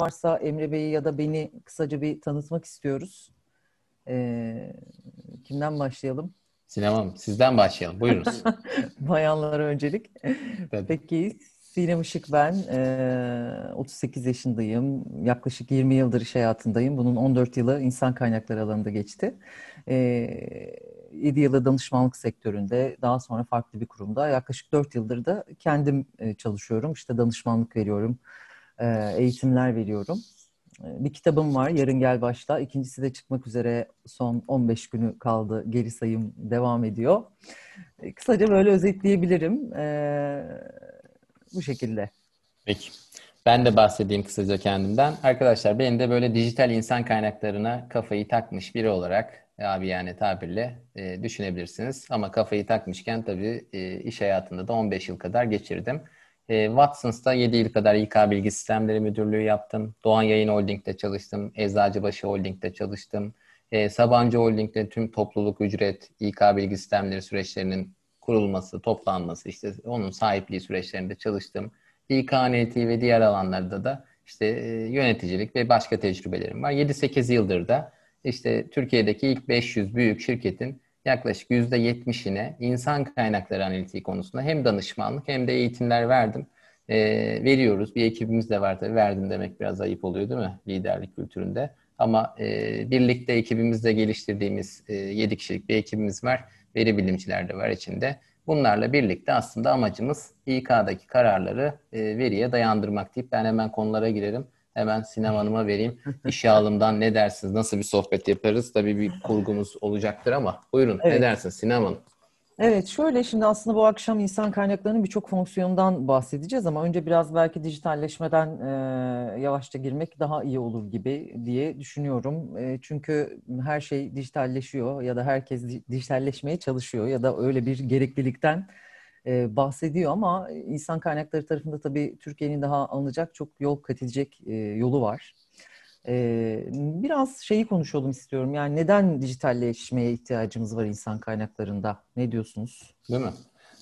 varsa Emre Bey'i ya da beni kısaca bir tanıtmak istiyoruz. Ee, kimden başlayalım? Sinem Hanım, sizden başlayalım. Buyurunuz. Bayanlara öncelik. Tabii. Peki, Sinem Işık ben. Ee, 38 yaşındayım. Yaklaşık 20 yıldır iş hayatındayım. Bunun 14 yılı insan kaynakları alanında geçti. Ee, 7 yılı danışmanlık sektöründe, daha sonra farklı bir kurumda. Yaklaşık 4 yıldır da kendim e, çalışıyorum. İşte danışmanlık veriyorum, e, eğitimler veriyorum. E, bir kitabım var, Yarın Gel Başla. İkincisi de çıkmak üzere son 15 günü kaldı. Geri sayım devam ediyor. Kısaca böyle özetleyebilirim. Bu şekilde. Peki. Ben de bahsedeyim kısaca kendimden. Arkadaşlar benim de böyle dijital insan kaynaklarına kafayı takmış biri olarak abi yani tabirle e, düşünebilirsiniz. Ama kafayı takmışken tabii e, iş hayatında da 15 yıl kadar geçirdim. E, Watson's'ta 7 yıl kadar İK Bilgi Sistemleri Müdürlüğü yaptım. Doğan Yayın Holding'de çalıştım. Eczacıbaşı Holding'de çalıştım. E, Sabancı Holding'de tüm topluluk ücret, İK Bilgi Sistemleri süreçlerinin kurulması, toplanması, işte onun sahipliği süreçlerinde çalıştım. İKNT ve diğer alanlarda da işte e, yöneticilik ve başka tecrübelerim var. 7-8 yıldır da işte Türkiye'deki ilk 500 büyük şirketin yaklaşık %70'ine insan kaynakları analitiği konusunda hem danışmanlık hem de eğitimler verdim. E, veriyoruz. Bir ekibimiz de var tabii. Verdim demek biraz ayıp oluyor değil mi liderlik kültüründe? Ama e, birlikte ekibimizle geliştirdiğimiz e, 7 kişilik bir ekibimiz var. Veri bilimciler de var içinde. Bunlarla birlikte aslında amacımız İK'daki kararları e, veriye dayandırmak deyip ben hemen konulara girerim. Hemen Sinem Hanım'a vereyim. İşe alımdan ne dersiniz? Nasıl bir sohbet yaparız? Tabii bir kurgumuz olacaktır ama buyurun evet. ne dersiniz Sinem Hanım? Evet şöyle şimdi aslında bu akşam insan kaynaklarının birçok fonksiyondan bahsedeceğiz ama önce biraz belki dijitalleşmeden e, yavaşça girmek daha iyi olur gibi diye düşünüyorum. E, çünkü her şey dijitalleşiyor ya da herkes dijitalleşmeye çalışıyor ya da öyle bir gereklilikten e, bahsediyor ama insan kaynakları tarafında tabii Türkiye'nin daha alınacak çok yol kat edecek e, yolu var. E, biraz şeyi konuşalım istiyorum. Yani neden dijitalleşmeye ihtiyacımız var insan kaynaklarında? Ne diyorsunuz? Değil mi?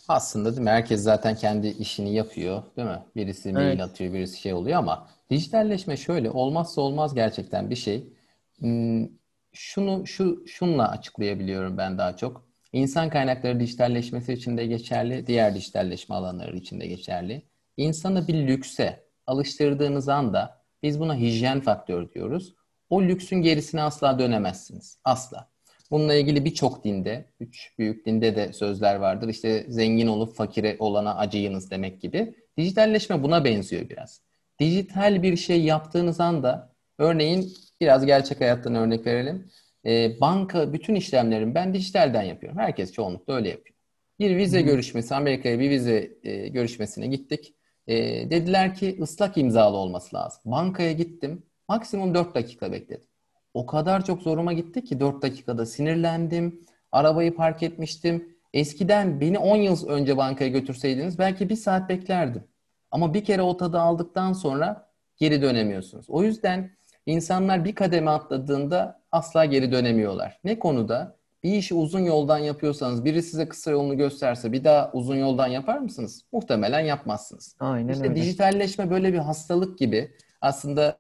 Aslında değil mi? Herkes zaten kendi işini yapıyor, değil mi? Birisi mail evet. atıyor, birisi şey oluyor ama dijitalleşme şöyle olmazsa olmaz gerçekten bir şey. Hmm, şunu şu şunla açıklayabiliyorum ben daha çok. İnsan kaynakları dijitalleşmesi için de geçerli, diğer dijitalleşme alanları için de geçerli. İnsanı bir lükse alıştırdığınız anda biz buna hijyen faktörü diyoruz. O lüksün gerisine asla dönemezsiniz. Asla. Bununla ilgili birçok dinde, üç büyük dinde de sözler vardır. İşte zengin olup fakire olana acıyınız demek gibi. Dijitalleşme buna benziyor biraz. Dijital bir şey yaptığınız anda, örneğin biraz gerçek hayattan örnek verelim e, banka bütün işlemlerimi ben dijitalden yapıyorum. Herkes çoğunlukla öyle yapıyor. Bir vize hmm. görüşmesi, Amerika'ya bir vize e, görüşmesine gittik. E, dediler ki ıslak imzalı olması lazım. Bankaya gittim. Maksimum 4 dakika bekledim. O kadar çok zoruma gitti ki 4 dakikada sinirlendim. Arabayı park etmiştim. Eskiden beni 10 yıl önce bankaya götürseydiniz belki bir saat beklerdim. Ama bir kere o tadı aldıktan sonra geri dönemiyorsunuz. O yüzden insanlar bir kademe atladığında asla geri dönemiyorlar. Ne konuda? Bir işi uzun yoldan yapıyorsanız, biri size kısa yolunu gösterse bir daha uzun yoldan yapar mısınız? Muhtemelen yapmazsınız. Aynen işte öyle. dijitalleşme böyle bir hastalık gibi. Aslında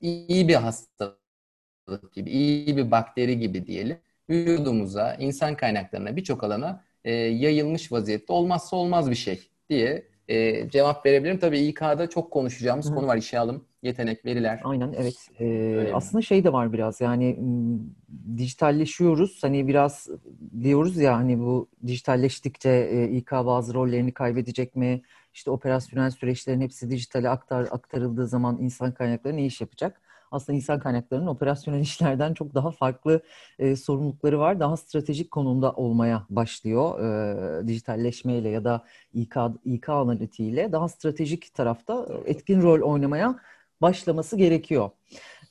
iyi bir hastalık gibi, iyi bir bakteri gibi diyelim. Vücudumuza, insan kaynaklarına, birçok alana e, yayılmış vaziyette olmazsa olmaz bir şey diye e, cevap verebilirim. Tabii İK'da çok konuşacağımız Hı. konu var işe alım, yetenek, veriler. Aynen evet. Ee, aslında şey de var biraz yani dijitalleşiyoruz. Hani biraz diyoruz ya hani bu dijitalleştikçe e, İK bazı rollerini kaybedecek mi? İşte operasyonel süreçlerin hepsi dijitale aktar, aktarıldığı zaman insan kaynakları ne iş yapacak? aslında insan kaynaklarının operasyonel işlerden çok daha farklı e, sorumlulukları var. Daha stratejik konumda olmaya başlıyor e, dijitalleşmeyle ya da İK, İK analitiğiyle daha stratejik tarafta etkin rol oynamaya başlaması gerekiyor.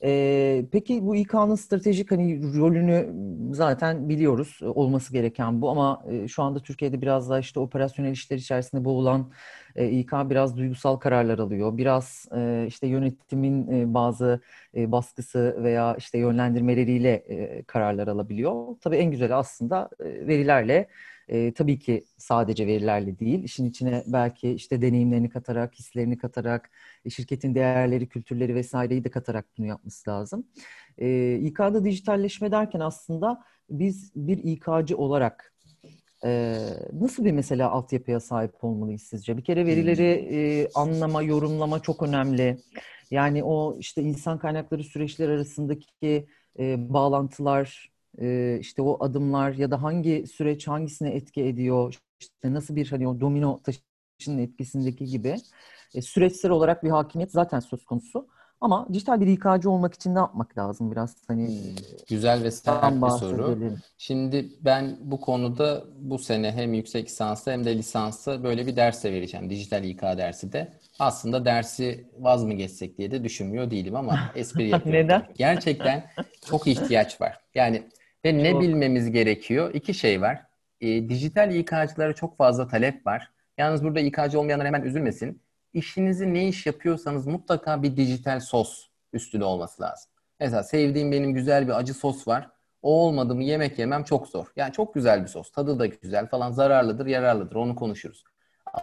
Ee, peki bu İK'nın stratejik hani rolünü zaten biliyoruz olması gereken bu ama e, şu anda Türkiye'de biraz daha işte operasyonel işler içerisinde boğulan e, İK biraz duygusal kararlar alıyor. Biraz e, işte yönetimin e, bazı e, baskısı veya işte yönlendirmeleriyle e, kararlar alabiliyor. Tabii en güzeli aslında e, verilerle e, tabii ki sadece verilerle değil, işin içine belki işte deneyimlerini katarak, hislerini katarak, e, şirketin değerleri, kültürleri vesaireyi de katarak bunu yapması lazım. E, İK'da dijitalleşme derken aslında biz bir İK'cı olarak e, nasıl bir mesela altyapıya sahip olmalıyız sizce? Bir kere verileri e, anlama, yorumlama çok önemli. Yani o işte insan kaynakları süreçler arasındaki e, bağlantılar, e, işte o adımlar ya da hangi süreç hangisine etki ediyor, işte nasıl bir hani o domino taşının etkisindeki gibi e, süreçsel olarak bir hakimiyet zaten söz konusu. Ama dijital bir İK'cı olmak için ne yapmak lazım biraz hani hmm, güzel ve sert bir soru. Şimdi ben bu konuda bu sene hem yüksek lisansta hem de lisansta böyle bir ders vereceğim. Dijital İK dersi de. Aslında dersi vaz mı geçsek diye de düşünmüyor değilim ama espri yapıyorum. Neden? Gerçekten çok ihtiyaç var. Yani ve ne çok. bilmemiz gerekiyor? İki şey var. E, dijital İK'cılara çok fazla talep var. Yalnız burada İK'cı olmayanlar hemen üzülmesin işinizi ne iş yapıyorsanız mutlaka bir dijital sos üstüne olması lazım. Mesela sevdiğim benim güzel bir acı sos var. O olmadı mı yemek yemem çok zor. Yani çok güzel bir sos. Tadı da güzel falan zararlıdır, yararlıdır. Onu konuşuruz.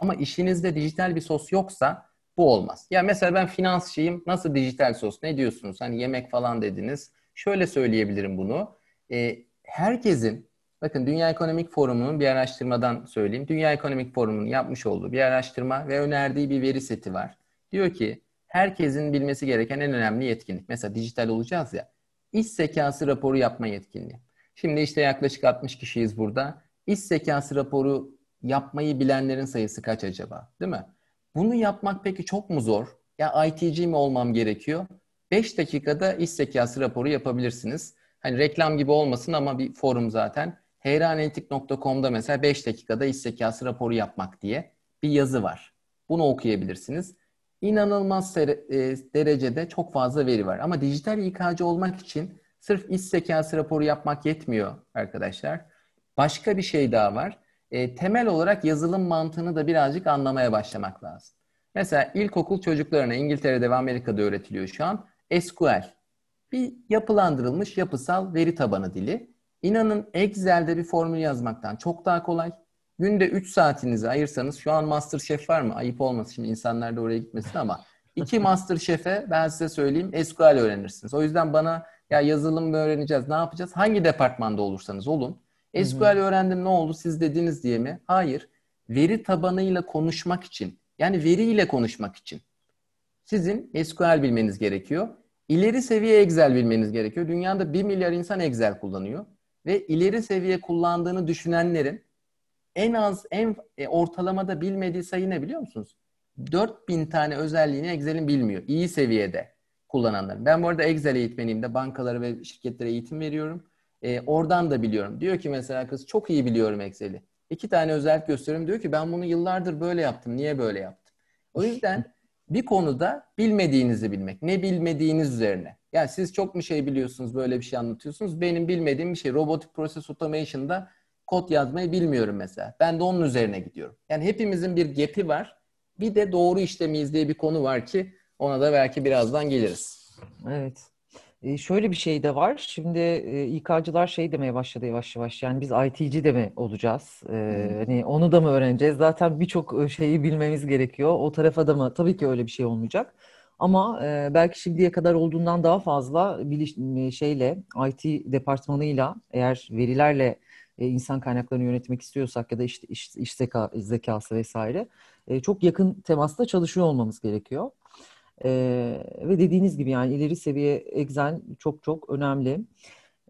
Ama işinizde dijital bir sos yoksa bu olmaz. Ya mesela ben finansçıyım. Nasıl dijital sos? Ne diyorsunuz? Hani yemek falan dediniz. Şöyle söyleyebilirim bunu. E, herkesin Bakın Dünya Ekonomik Forumu'nun bir araştırmadan söyleyeyim. Dünya Ekonomik Forumu'nun yapmış olduğu bir araştırma ve önerdiği bir veri seti var. Diyor ki herkesin bilmesi gereken en önemli yetkinlik. Mesela dijital olacağız ya. İş zekası raporu yapma yetkinliği. Şimdi işte yaklaşık 60 kişiyiz burada. İş zekası raporu yapmayı bilenlerin sayısı kaç acaba? Değil mi? Bunu yapmak peki çok mu zor? Ya ITC mi olmam gerekiyor? 5 dakikada iş zekası raporu yapabilirsiniz. Hani reklam gibi olmasın ama bir forum zaten. Heyranalitik.com'da mesela 5 dakikada iş zekası raporu yapmak diye bir yazı var. Bunu okuyabilirsiniz. İnanılmaz e, derecede çok fazla veri var. Ama dijital İK'cı olmak için sırf iş zekası raporu yapmak yetmiyor arkadaşlar. Başka bir şey daha var. E, temel olarak yazılım mantığını da birazcık anlamaya başlamak lazım. Mesela ilkokul çocuklarına İngiltere'de ve Amerika'da öğretiliyor şu an SQL. Bir yapılandırılmış yapısal veri tabanı dili. İnanın Excel'de bir formül yazmaktan çok daha kolay. Günde 3 saatinizi ayırsanız şu an Master Chef var mı? Ayıp olmasın şimdi insanlar da oraya gitmesin ama iki Master Chef'e ben size söyleyeyim SQL öğrenirsiniz. O yüzden bana ya yazılım mı öğreneceğiz ne yapacağız? Hangi departmanda olursanız olun. SQL öğrendim ne oldu siz dediniz diye mi? Hayır. Veri tabanıyla konuşmak için yani veriyle konuşmak için sizin SQL bilmeniz gerekiyor. İleri seviye Excel bilmeniz gerekiyor. Dünyada 1 milyar insan Excel kullanıyor ve ileri seviye kullandığını düşünenlerin en az en e, ortalamada bilmediği sayı ne biliyor musunuz? 4000 tane özelliğini Excel'in bilmiyor. İyi seviyede kullananların. Ben bu arada Excel eğitmeniyim de bankalara ve şirketlere eğitim veriyorum. E, oradan da biliyorum. Diyor ki mesela kız çok iyi biliyorum Excel'i. İki tane özellik gösteriyorum. Diyor ki ben bunu yıllardır böyle yaptım. Niye böyle yaptım? O yüzden bir konuda bilmediğinizi bilmek. Ne bilmediğiniz üzerine. Yani siz çok mu şey biliyorsunuz böyle bir şey anlatıyorsunuz. Benim bilmediğim bir şey. Robotic Process Automation'da kod yazmayı bilmiyorum mesela. Ben de onun üzerine gidiyorum. Yani hepimizin bir gap'i var. Bir de doğru işlemiyiz diye bir konu var ki ona da belki birazdan geliriz. Evet. E, şöyle bir şey de var. Şimdi e, İK'cılar şey demeye başladı yavaş yavaş. Yani biz IT'ci de mi olacağız? E, hmm. Hani onu da mı öğreneceğiz? Zaten birçok şeyi bilmemiz gerekiyor. O tarafa da mı? Tabii ki öyle bir şey olmayacak. Ama e, belki şimdiye kadar olduğundan daha fazla biliş, şeyle IT departmanıyla eğer verilerle e, insan kaynaklarını yönetmek istiyorsak ya da iş, iş zeka, zekası vesaire e, çok yakın temasta çalışıyor olmamız gerekiyor. E, ve dediğiniz gibi yani ileri seviye Excel çok çok önemli.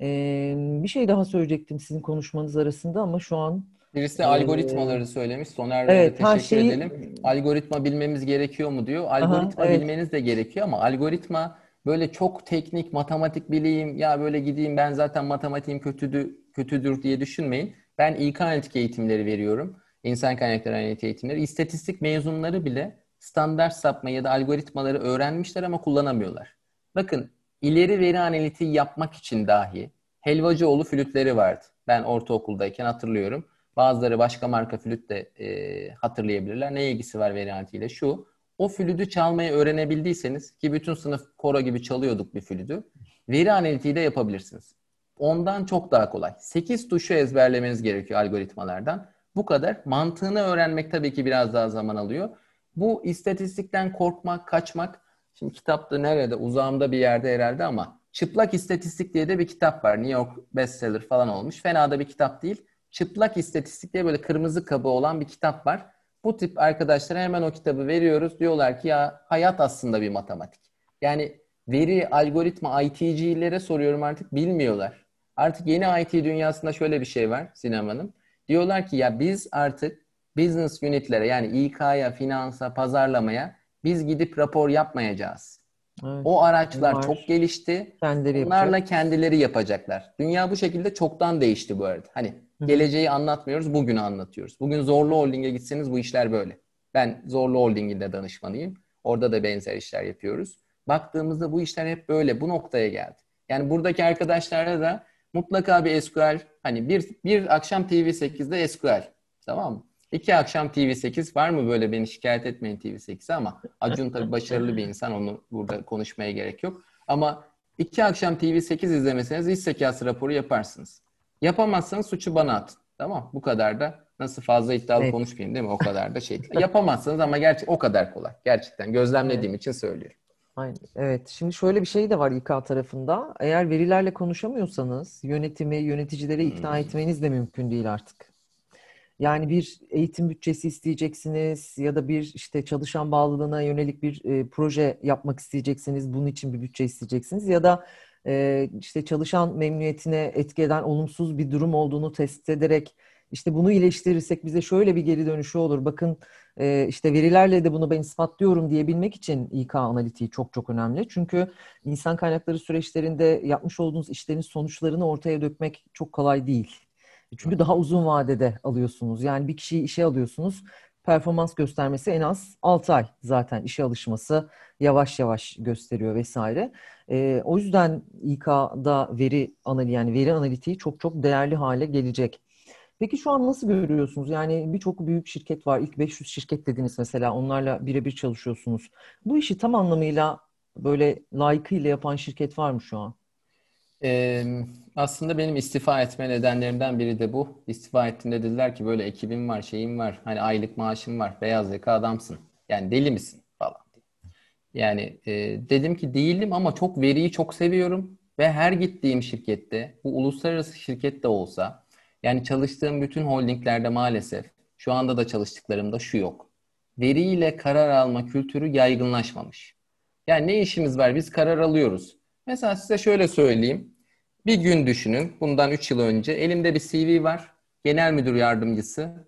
E, bir şey daha söyleyecektim sizin konuşmanız arasında ama şu an Birisi ee, algoritmaları söylemiş. Soner Bey'e evet, teşekkür şeyi... edelim. Algoritma bilmemiz gerekiyor mu diyor. Algoritma Aha, evet. bilmeniz de gerekiyor ama algoritma böyle çok teknik matematik bileyim ya böyle gideyim ben zaten matematiğim kötüdür, kötüdür diye düşünmeyin. Ben İK analitik eğitimleri veriyorum. İnsan kaynakları analitik eğitimleri. İstatistik mezunları bile standart sapma ya da algoritmaları öğrenmişler ama kullanamıyorlar. Bakın ileri veri analitiği yapmak için dahi Helvacıoğlu flütleri vardı. Ben ortaokuldayken hatırlıyorum. Bazıları başka marka flüt de e, hatırlayabilirler. Ne ilgisi var veri analitiğiyle? Şu, o flütü çalmayı öğrenebildiyseniz ki bütün sınıf koro gibi çalıyorduk bir flütü. Veri analitiği de yapabilirsiniz. Ondan çok daha kolay. 8 tuşu ezberlemeniz gerekiyor algoritmalardan. Bu kadar. Mantığını öğrenmek tabii ki biraz daha zaman alıyor. Bu istatistikten korkmak, kaçmak. Şimdi kitapta nerede? Uzağımda bir yerde herhalde ama Çıplak İstatistik diye de bir kitap var. New York bestseller falan olmuş. Fena da bir kitap değil. Çıplak İstatistik diye böyle kırmızı kabı olan bir kitap var. Bu tip arkadaşlara hemen o kitabı veriyoruz. Diyorlar ki ya hayat aslında bir matematik. Yani veri, algoritma, ITC'lere soruyorum artık bilmiyorlar. Artık yeni IT dünyasında şöyle bir şey var sinemanın. Diyorlar ki ya biz artık business unitlere yani İK'ya, finansa, pazarlamaya biz gidip rapor yapmayacağız. Evet. O araçlar Var. çok gelişti. Kendileri Onlarla yapacak. kendileri yapacaklar. Dünya bu şekilde çoktan değişti bu arada. Hani geleceği anlatmıyoruz, bugünü anlatıyoruz. Bugün Zorlu Holding'e gitseniz bu işler böyle. Ben Zorlu Holding'in de danışmanıyım. Orada da benzer işler yapıyoruz. Baktığımızda bu işler hep böyle bu noktaya geldi. Yani buradaki arkadaşlara da mutlaka bir SQL hani bir, bir akşam TV8'de SQL tamam mı? İki akşam TV8 var mı böyle beni şikayet etmeyin TV8'e ama Acun tabii başarılı bir insan onu burada konuşmaya gerek yok. Ama iki akşam TV8 izlemeseniz iş zekası raporu yaparsınız. Yapamazsanız suçu bana atın. Tamam bu kadar da nasıl fazla iddialı evet. konuşmayayım değil mi? O kadar da şey. Yapamazsınız ama gerçek o kadar kolay. Gerçekten gözlemlediğim evet. için söylüyorum. Aynen. Evet. Şimdi şöyle bir şey de var İK tarafında. Eğer verilerle konuşamıyorsanız yönetimi, yöneticileri ikna hmm. etmeniz de mümkün değil artık. Yani bir eğitim bütçesi isteyeceksiniz ya da bir işte çalışan bağlılığına yönelik bir e, proje yapmak isteyeceksiniz. Bunun için bir bütçe isteyeceksiniz ya da e, işte çalışan memnuniyetine etki eden olumsuz bir durum olduğunu tespit ederek işte bunu iyileştirirsek bize şöyle bir geri dönüşü olur. Bakın e, işte verilerle de bunu ben ispatlıyorum diyebilmek için İK analitiği çok çok önemli. Çünkü insan kaynakları süreçlerinde yapmış olduğunuz işlerin sonuçlarını ortaya dökmek çok kolay değil. Çünkü daha uzun vadede alıyorsunuz. Yani bir kişiyi işe alıyorsunuz. Performans göstermesi en az 6 ay zaten işe alışması yavaş yavaş gösteriyor vesaire. E, o yüzden İK'da veri analizi yani veri analitiği çok çok değerli hale gelecek. Peki şu an nasıl görüyorsunuz? Yani birçok büyük şirket var. İlk 500 şirket dediniz mesela. Onlarla birebir çalışıyorsunuz. Bu işi tam anlamıyla böyle layıkıyla yapan şirket var mı şu an? Ee, aslında benim istifa etme nedenlerimden biri de bu. İstifa ettiğinde dediler ki böyle ekibim var, şeyim var, hani aylık maaşım var, beyaz yaka adamsın. Yani deli misin falan. Yani e, dedim ki değilim ama çok veriyi çok seviyorum ve her gittiğim şirkette, bu uluslararası şirket de olsa, yani çalıştığım bütün holdinglerde maalesef, şu anda da çalıştıklarımda şu yok. Veriyle karar alma kültürü yaygınlaşmamış. Yani ne işimiz var? Biz karar alıyoruz. Mesela size şöyle söyleyeyim. Bir gün düşünün. Bundan 3 yıl önce elimde bir CV var. Genel müdür yardımcısı,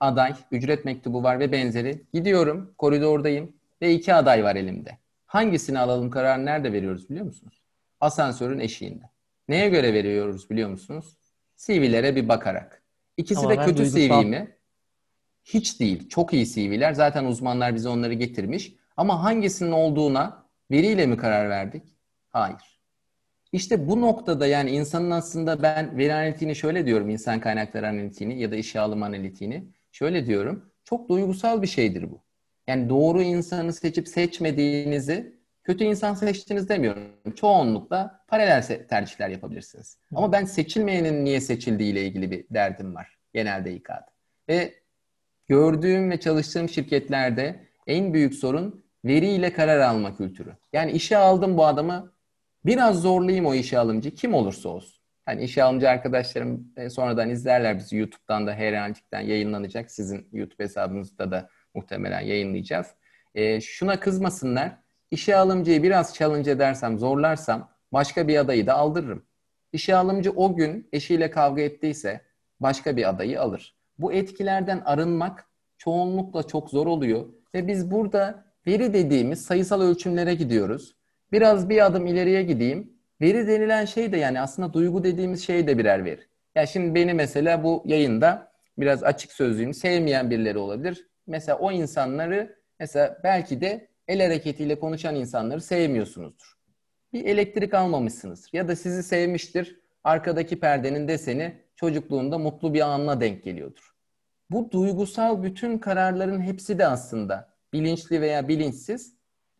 aday, ücret mektubu var ve benzeri. Gidiyorum, koridordayım ve iki aday var elimde. Hangisini alalım kararını nerede veriyoruz biliyor musunuz? Asansörün eşiğinde. Neye göre veriyoruz biliyor musunuz? CV'lere bir bakarak. İkisi Ama de kötü duygusal... CV mi? Hiç değil. Çok iyi CV'ler. Zaten uzmanlar bize onları getirmiş. Ama hangisinin olduğuna veriyle mi karar verdik? Hayır. İşte bu noktada yani insanın aslında ben veri analitiğini şöyle diyorum insan kaynakları analitiğini ya da işe alım analitiğini şöyle diyorum. Çok duygusal bir şeydir bu. Yani doğru insanı seçip seçmediğinizi kötü insan seçtiniz demiyorum. Çoğunlukla paralel tercihler yapabilirsiniz. Ama ben seçilmeyenin niye seçildiği ile ilgili bir derdim var genelde İK'da. Ve gördüğüm ve çalıştığım şirketlerde en büyük sorun veriyle karar alma kültürü. Yani işe aldım bu adamı Biraz zorlayayım o işe alımcı kim olursa olsun. Hani işe alımcı arkadaşlarım e, sonradan izlerler bizi YouTube'dan da Heyrancık'tan yayınlanacak. Sizin YouTube hesabınızda da muhtemelen yayınlayacağız. E, şuna kızmasınlar. İşe alımcıyı biraz challenge edersem, zorlarsam başka bir adayı da aldırırım. İşe alımcı o gün eşiyle kavga ettiyse başka bir adayı alır. Bu etkilerden arınmak çoğunlukla çok zor oluyor ve biz burada veri dediğimiz sayısal ölçümlere gidiyoruz. Biraz bir adım ileriye gideyim. Veri denilen şey de yani aslında duygu dediğimiz şey de birer veri. Ya şimdi beni mesela bu yayında biraz açık sözlüyüm sevmeyen birileri olabilir. Mesela o insanları mesela belki de el hareketiyle konuşan insanları sevmiyorsunuzdur. Bir elektrik almamışsınızdır. Ya da sizi sevmiştir. Arkadaki perdenin deseni çocukluğunda mutlu bir anına denk geliyordur. Bu duygusal bütün kararların hepsi de aslında bilinçli veya bilinçsiz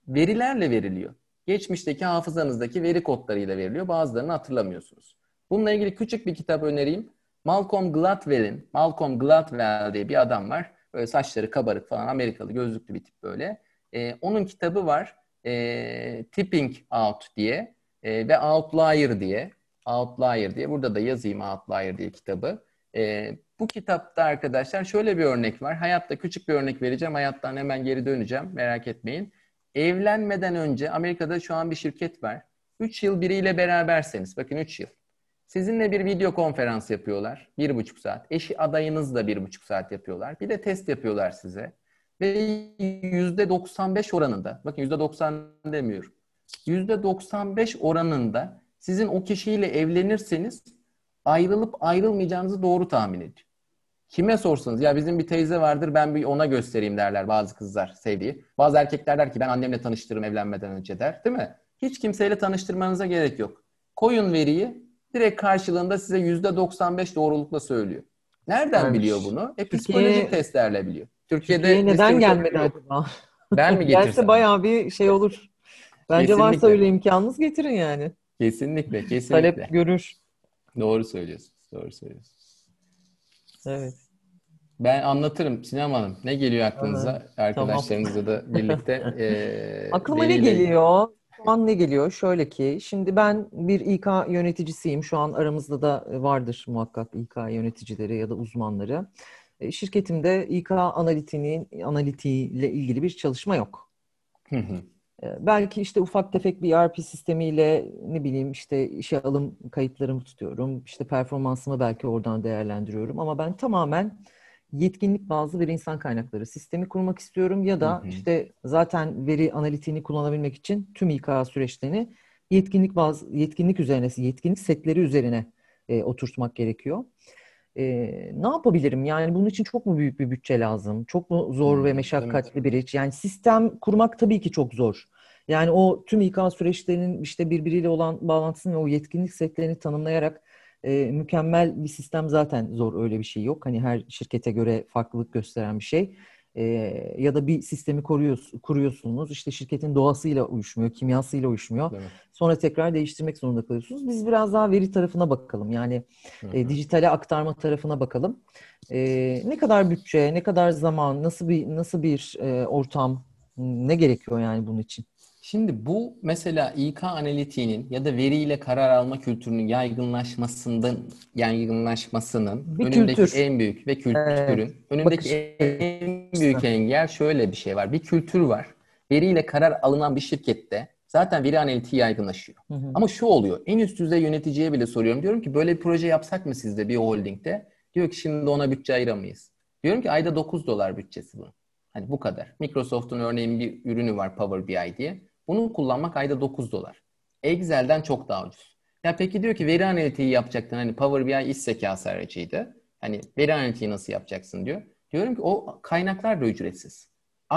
verilerle veriliyor. Geçmişteki hafızanızdaki veri kodlarıyla veriliyor. Bazılarını hatırlamıyorsunuz. Bununla ilgili küçük bir kitap önereyim. Malcolm Gladwell'in, Malcolm Gladwell diye bir adam var. Böyle saçları kabarık falan Amerikalı gözlüklü bir tip böyle. Ee, onun kitabı var. Ee, Tipping Out diye e, ve Outlier diye. Outlier diye. Burada da yazayım Outlier diye kitabı. E, bu kitapta arkadaşlar şöyle bir örnek var. Hayatta küçük bir örnek vereceğim. Hayattan hemen geri döneceğim. Merak etmeyin. Evlenmeden önce Amerika'da şu an bir şirket var. 3 yıl biriyle beraberseniz, bakın 3 yıl. Sizinle bir video konferans yapıyorlar. Bir buçuk saat. Eşi adayınız da bir buçuk saat yapıyorlar. Bir de test yapıyorlar size. Ve yüzde 95 oranında, bakın yüzde 90 demiyorum. Yüzde 95 oranında sizin o kişiyle evlenirseniz ayrılıp ayrılmayacağınızı doğru tahmin ediyor. Kime sorsanız ya bizim bir teyze vardır ben bir ona göstereyim derler bazı kızlar sevdiği. Bazı erkekler der ki ben annemle tanıştırırım evlenmeden önce der değil mi? Hiç kimseyle tanıştırmanıza gerek yok. Koyun veriyi direkt karşılığında size yüzde 95 doğrulukla söylüyor. Nereden Vermiş. biliyor bunu? E psikolojik Türkiye, testlerle biliyor. Türkiye'de Türkiye neden gelmedi acaba? Ben mi getirsem? Gelse bayağı bir şey olur. Bence kesinlikle. varsa öyle imkanınız getirin yani. Kesinlikle, kesinlikle. Talep görür. Doğru söylüyorsunuz, doğru söylüyorsunuz. Evet. Ben anlatırım Sinem Hanım. Ne geliyor aklınıza? Evet, Arkadaşlarınızla tamam. da birlikte. E, Aklıma ne geliyor? Şu an ne geliyor? Şöyle ki, şimdi ben bir İK yöneticisiyim. Şu an aramızda da vardır muhakkak İK yöneticileri ya da uzmanları. E, şirketimde İK analitiğinin analitiğiyle ilgili bir çalışma yok. E, belki işte ufak tefek bir ERP sistemiyle ne bileyim işte işe alım kayıtlarımı tutuyorum. İşte performansımı belki oradan değerlendiriyorum. Ama ben tamamen yetkinlik bazlı bir insan kaynakları sistemi kurmak istiyorum ya da hı hı. işte zaten veri analitiğini kullanabilmek için tüm İK süreçlerini yetkinlik bazı yetkinlik üzerine, yetkinlik setleri üzerine e, oturtmak gerekiyor. E, ne yapabilirim? Yani bunun için çok mu büyük bir bütçe lazım? Çok mu zor hmm, ve meşakkatli evet. bir iş? Yani sistem kurmak tabii ki çok zor. Yani o tüm İK süreçlerinin işte birbiriyle olan bağlantısını ve o yetkinlik setlerini tanımlayarak e, mükemmel bir sistem zaten zor öyle bir şey yok. Hani her şirkete göre farklılık gösteren bir şey. E, ya da bir sistemi koruyoruz, kuruyorsunuz işte şirketin doğasıyla uyuşmuyor, kimyasıyla uyuşmuyor. Evet. Sonra tekrar değiştirmek zorunda kalıyorsunuz. Biz biraz daha veri tarafına bakalım yani e, dijitale aktarma tarafına bakalım. E, ne kadar bütçe, ne kadar zaman, nasıl bir nasıl bir e, ortam, ne gerekiyor yani bunun için? Şimdi bu mesela İK analitiğinin ya da veriyle karar alma kültürünün yaygınlaşmasından yaygınlaşmasının bir önündeki kültür. en büyük ve kültürün evet. önündeki en büyük engel şöyle bir şey var. Bir kültür var. Veriyle karar alınan bir şirkette zaten veri analitiği yaygınlaşıyor. Hı hı. Ama şu oluyor. En üst düzey yöneticiye bile soruyorum. Diyorum ki böyle bir proje yapsak mı sizde bir holdingde? Diyor ki şimdi ona bütçe ayıramayız. Diyorum ki ayda 9 dolar bütçesi bu. Hani bu kadar. Microsoft'un örneğin bir ürünü var Power BI diye. Bunu kullanmak ayda 9 dolar. Excel'den çok daha ucuz. Ya peki diyor ki veri analitiği yapacaktın. Hani Power BI iş zekası aracıydı. Hani veri analitiği nasıl yapacaksın diyor. Diyorum ki o kaynaklar da ücretsiz.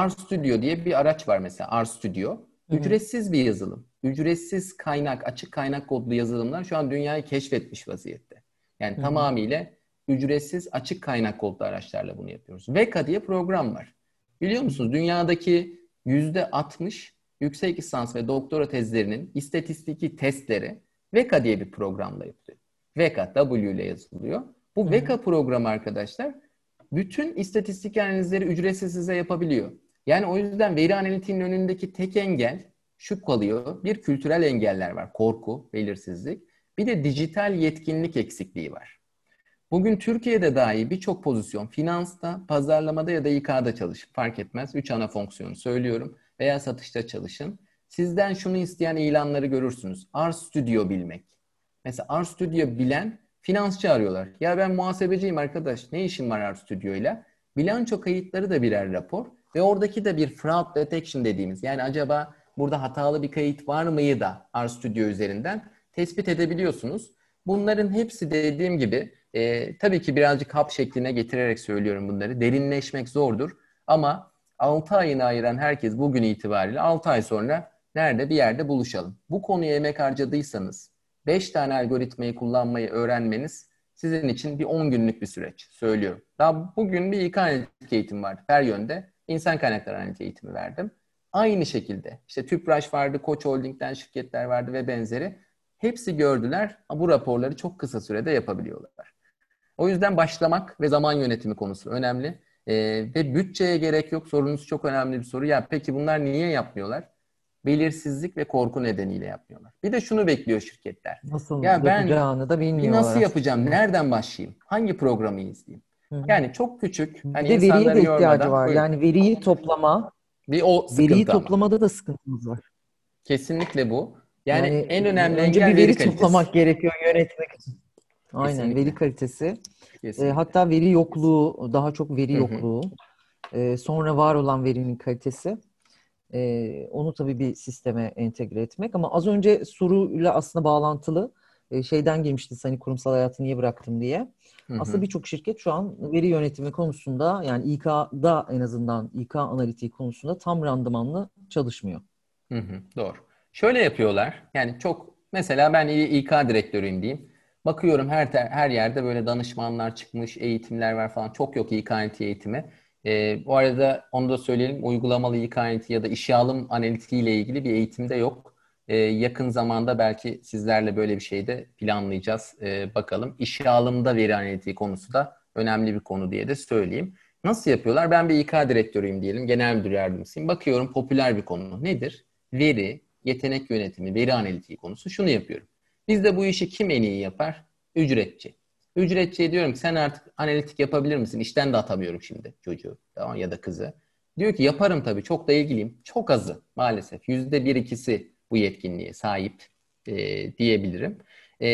RStudio diye bir araç var mesela RStudio. Ücretsiz bir yazılım. Ücretsiz kaynak, açık kaynak kodlu yazılımlar şu an dünyayı keşfetmiş vaziyette. Yani Hı-hı. tamamıyla ücretsiz açık kaynak kodlu araçlarla bunu yapıyoruz. Veka diye program var. Biliyor musunuz dünyadaki yüzde 60 yüksek lisans ve doktora tezlerinin istatistiki testleri VEKA diye bir programla yapılıyor. VEKA W ile yazılıyor. Bu Hı. VEKA programı arkadaşlar bütün istatistik analizleri ücretsiz size yapabiliyor. Yani o yüzden veri analitiğinin önündeki tek engel şu kalıyor. Bir kültürel engeller var. Korku, belirsizlik. Bir de dijital yetkinlik eksikliği var. Bugün Türkiye'de dahi birçok pozisyon finansta, pazarlamada ya da İK'da çalış. Fark etmez. Üç ana fonksiyonu söylüyorum veya satışta çalışın. Sizden şunu isteyen ilanları görürsünüz. R Studio bilmek. Mesela R Studio bilen finansçı arıyorlar. Ya ben muhasebeciyim arkadaş. Ne işim var R Studio ile? Bilanço kayıtları da birer rapor ve oradaki de bir fraud detection dediğimiz. Yani acaba burada hatalı bir kayıt var mıyı da R Studio üzerinden tespit edebiliyorsunuz. Bunların hepsi dediğim gibi e, tabii ki birazcık hap şekline getirerek söylüyorum bunları. Derinleşmek zordur ama 6 ayını ayıran herkes bugün itibariyle 6 ay sonra nerede bir yerde buluşalım. Bu konuya emek harcadıysanız 5 tane algoritmayı kullanmayı öğrenmeniz sizin için bir 10 günlük bir süreç söylüyorum. Daha bugün bir İK analitik eğitim vardı. Her yönde insan kaynakları analitik eğitimi verdim. Aynı şekilde işte Tüpraş vardı, Koç Holding'den şirketler vardı ve benzeri. Hepsi gördüler bu raporları çok kısa sürede yapabiliyorlar. O yüzden başlamak ve zaman yönetimi konusu önemli. Ee, ve bütçeye gerek yok. Sorunuz çok önemli bir soru. Ya peki bunlar niye yapmıyorlar? Belirsizlik ve korku nedeniyle yapmıyorlar. Bir de şunu bekliyor şirketler. Nasıl ya ben da bilmiyorlar. Nasıl yapacağım? Nereden başlayayım? Hangi programı izleyeyim? Hı-hı. Yani çok küçük. Hani bir de veriye de ihtiyacı var. Buyurun. Yani veriyi toplama. Bir o veriyi ama. toplamada da sıkıntımız var. Kesinlikle bu. Yani, yani en önemli önce bir veri, veri toplamak gerekiyor yönetmek için. Aynen Kesinlikle. veri kalitesi. E, hatta veri yokluğu, daha çok veri yokluğu. E, sonra var olan verinin kalitesi. E, onu tabii bir sisteme entegre etmek. Ama az önce soruyla aslında bağlantılı e, şeyden girmişti hani kurumsal hayatı niye bıraktım diye. Hı hı. Aslında birçok şirket şu an veri yönetimi konusunda yani İK'da en azından İK analitiği konusunda tam randımanlı çalışmıyor. Hı hı, doğru. Şöyle yapıyorlar. Yani çok mesela ben İK direktörüyüm diyeyim. Bakıyorum her her yerde böyle danışmanlar çıkmış, eğitimler var falan. Çok yok İK eğitimi. E, bu arada onu da söyleyelim. Uygulamalı İK ya da işe alım analitiği ile ilgili bir eğitim de yok. E, yakın zamanda belki sizlerle böyle bir şey de planlayacağız. E, bakalım. İşe alımda veri analitiği konusu da önemli bir konu diye de söyleyeyim. Nasıl yapıyorlar? Ben bir İK direktörüyüm diyelim. Genel müdür yardımcısıyım. Bakıyorum popüler bir konu. Nedir? Veri, yetenek yönetimi, veri analitiği konusu. Şunu yapıyorum. Bizde bu işi kim en iyi yapar? Ücretçi. Ücretçiye diyorum ki sen artık analitik yapabilir misin? İşten de atamıyorum şimdi çocuğu tamam ya da kızı. Diyor ki yaparım tabii çok da ilgiliyim. Çok azı maalesef. Yüzde bir ikisi bu yetkinliğe sahip e, diyebilirim. E,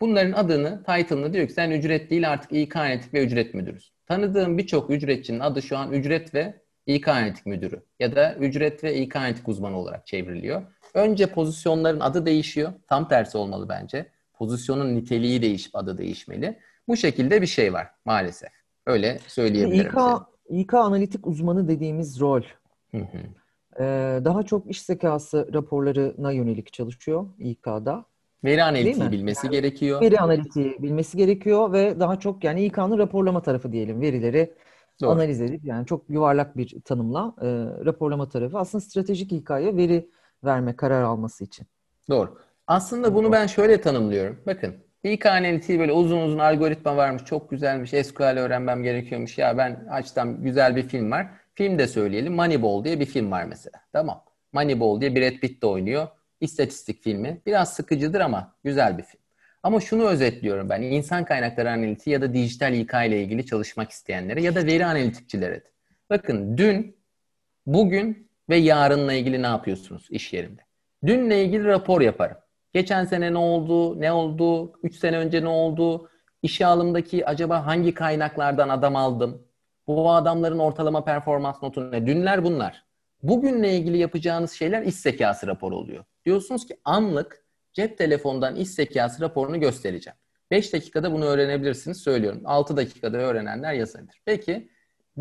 bunların adını, title'ını diyor ki sen ücret değil artık İK Analitik ve Ücret Müdürüsün. Tanıdığım birçok ücretçinin adı şu an ücret ve İK Analitik Müdürü ya da ücret ve İK Analitik uzmanı olarak çevriliyor. Önce pozisyonların adı değişiyor. Tam tersi olmalı bence. Pozisyonun niteliği değişip adı değişmeli. Bu şekilde bir şey var maalesef. Öyle söyleyebilirim. İK, İK analitik uzmanı dediğimiz rol. Hı hı. Ee, daha çok iş zekası raporlarına yönelik çalışıyor İK'da. Veri analitiği bilmesi yani, gerekiyor. Veri analitiği bilmesi gerekiyor ve daha çok yani İK'nın raporlama tarafı diyelim. Verileri Doğru. analiz edip yani çok yuvarlak bir tanımla e, raporlama tarafı. Aslında stratejik İK'ya veri verme, karar alması için. Doğru. Aslında bunu ben şöyle tanımlıyorum. Bakın İK analitiği böyle uzun uzun algoritma varmış, çok güzelmiş, SQL öğrenmem gerekiyormuş. Ya ben açtım güzel bir film var. Film de söyleyelim. Moneyball diye bir film var mesela. Tamam. Moneyball diye Brad Pitt de oynuyor. İstatistik filmi. Biraz sıkıcıdır ama güzel bir film. Ama şunu özetliyorum ben. İnsan kaynakları analitiği ya da dijital İK ile ilgili çalışmak isteyenlere ya da veri analitikçilere. Bakın dün, bugün ve yarınla ilgili ne yapıyorsunuz iş yerinde? Dünle ilgili rapor yaparım. Geçen sene ne oldu, ne oldu, 3 sene önce ne oldu, işe alımdaki acaba hangi kaynaklardan adam aldım, bu adamların ortalama performans notu ne? Dünler bunlar. Bugünle ilgili yapacağınız şeyler iş zekası raporu oluyor. Diyorsunuz ki anlık cep telefondan iş zekası raporunu göstereceğim. 5 dakikada bunu öğrenebilirsiniz söylüyorum. 6 dakikada öğrenenler yazabilir. Peki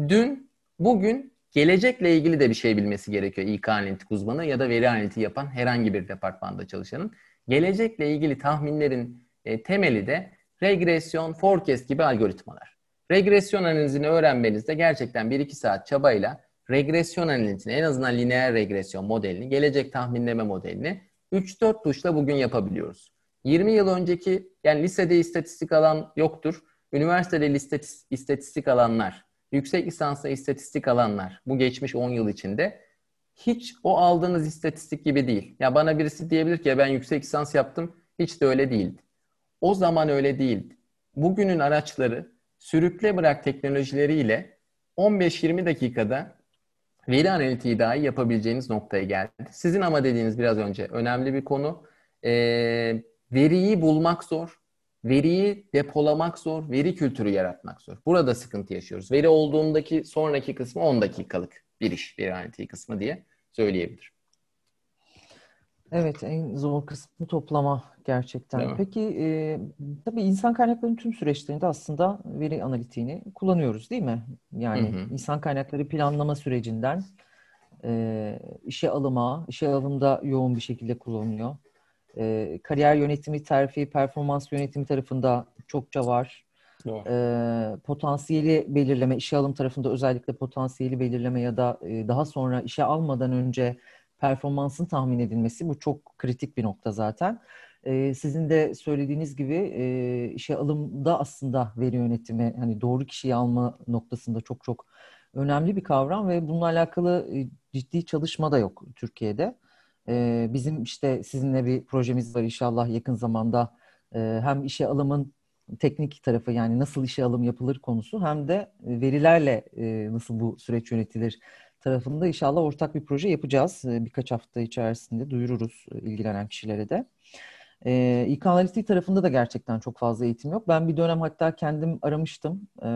dün, bugün gelecekle ilgili de bir şey bilmesi gerekiyor İK analitik uzmanı ya da veri analitiği yapan herhangi bir departmanda çalışanın. Gelecekle ilgili tahminlerin e, temeli de regresyon, forecast gibi algoritmalar. Regresyon analizini öğrenmenizde gerçekten 1-2 saat çabayla regresyon analizini en azından lineer regresyon modelini, gelecek tahminleme modelini 3-4 tuşla bugün yapabiliyoruz. 20 yıl önceki yani lisede istatistik alan yoktur. Üniversitede istatistik alanlar, yüksek lisansla istatistik alanlar bu geçmiş 10 yıl içinde hiç o aldığınız istatistik gibi değil. Ya bana birisi diyebilir ki ya ben yüksek lisans yaptım hiç de öyle değildi. O zaman öyle değildi. Bugünün araçları sürükle bırak teknolojileriyle 15-20 dakikada veri analitiği dahi yapabileceğiniz noktaya geldi. Sizin ama dediğiniz biraz önce önemli bir konu. E, veriyi bulmak zor. Veriyi depolamak zor. Veri kültürü yaratmak zor. Burada sıkıntı yaşıyoruz. Veri olduğundaki sonraki kısmı 10 dakikalık bir iş. Veri analitiği kısmı diye söyleyebilirim. Evet, en zor kısmı toplama gerçekten. Peki, e, tabii insan kaynaklarının tüm süreçlerinde aslında veri analitiğini kullanıyoruz, değil mi? Yani hı hı. insan kaynakları planlama sürecinden e, işe alıma, işe alımda yoğun bir şekilde kullanılıyor. E, kariyer yönetimi, terfi, performans yönetimi tarafında çokça var. e, potansiyeli belirleme, işe alım tarafında özellikle potansiyeli belirleme ya da e, daha sonra işe almadan önce performansın tahmin edilmesi bu çok kritik bir nokta zaten. E, sizin de söylediğiniz gibi e, işe alımda aslında veri yönetimi, hani doğru kişiyi alma noktasında çok çok önemli bir kavram ve bununla alakalı e, ciddi çalışma da yok Türkiye'de. E, bizim işte sizinle bir projemiz var inşallah yakın zamanda e, hem işe alımın teknik tarafı yani nasıl işe alım yapılır konusu hem de verilerle e, nasıl bu süreç yönetilir tarafında inşallah ortak bir proje yapacağız. E, birkaç hafta içerisinde duyururuz e, ilgilenen kişilere de. E, İK analitik tarafında da gerçekten çok fazla eğitim yok. Ben bir dönem hatta kendim aramıştım. E,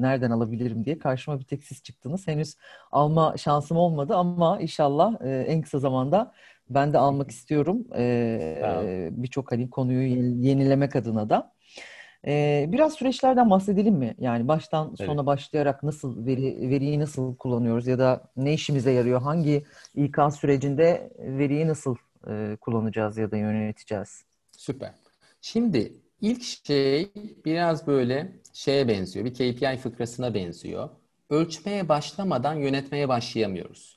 nereden alabilirim diye. Karşıma bir tek siz çıktınız. Henüz alma şansım olmadı ama inşallah e, en kısa zamanda ben de almak istiyorum. E, Birçok hani konuyu yenilemek adına da. Ee, biraz süreçlerden bahsedelim mi? Yani baştan evet. sona başlayarak nasıl veri veriyi nasıl kullanıyoruz ya da ne işimize yarıyor? Hangi İK sürecinde veriyi nasıl e, kullanacağız ya da yöneteceğiz? Süper. Şimdi ilk şey biraz böyle şeye benziyor. Bir KPI fıkrasına benziyor. Ölçmeye başlamadan yönetmeye başlayamıyoruz.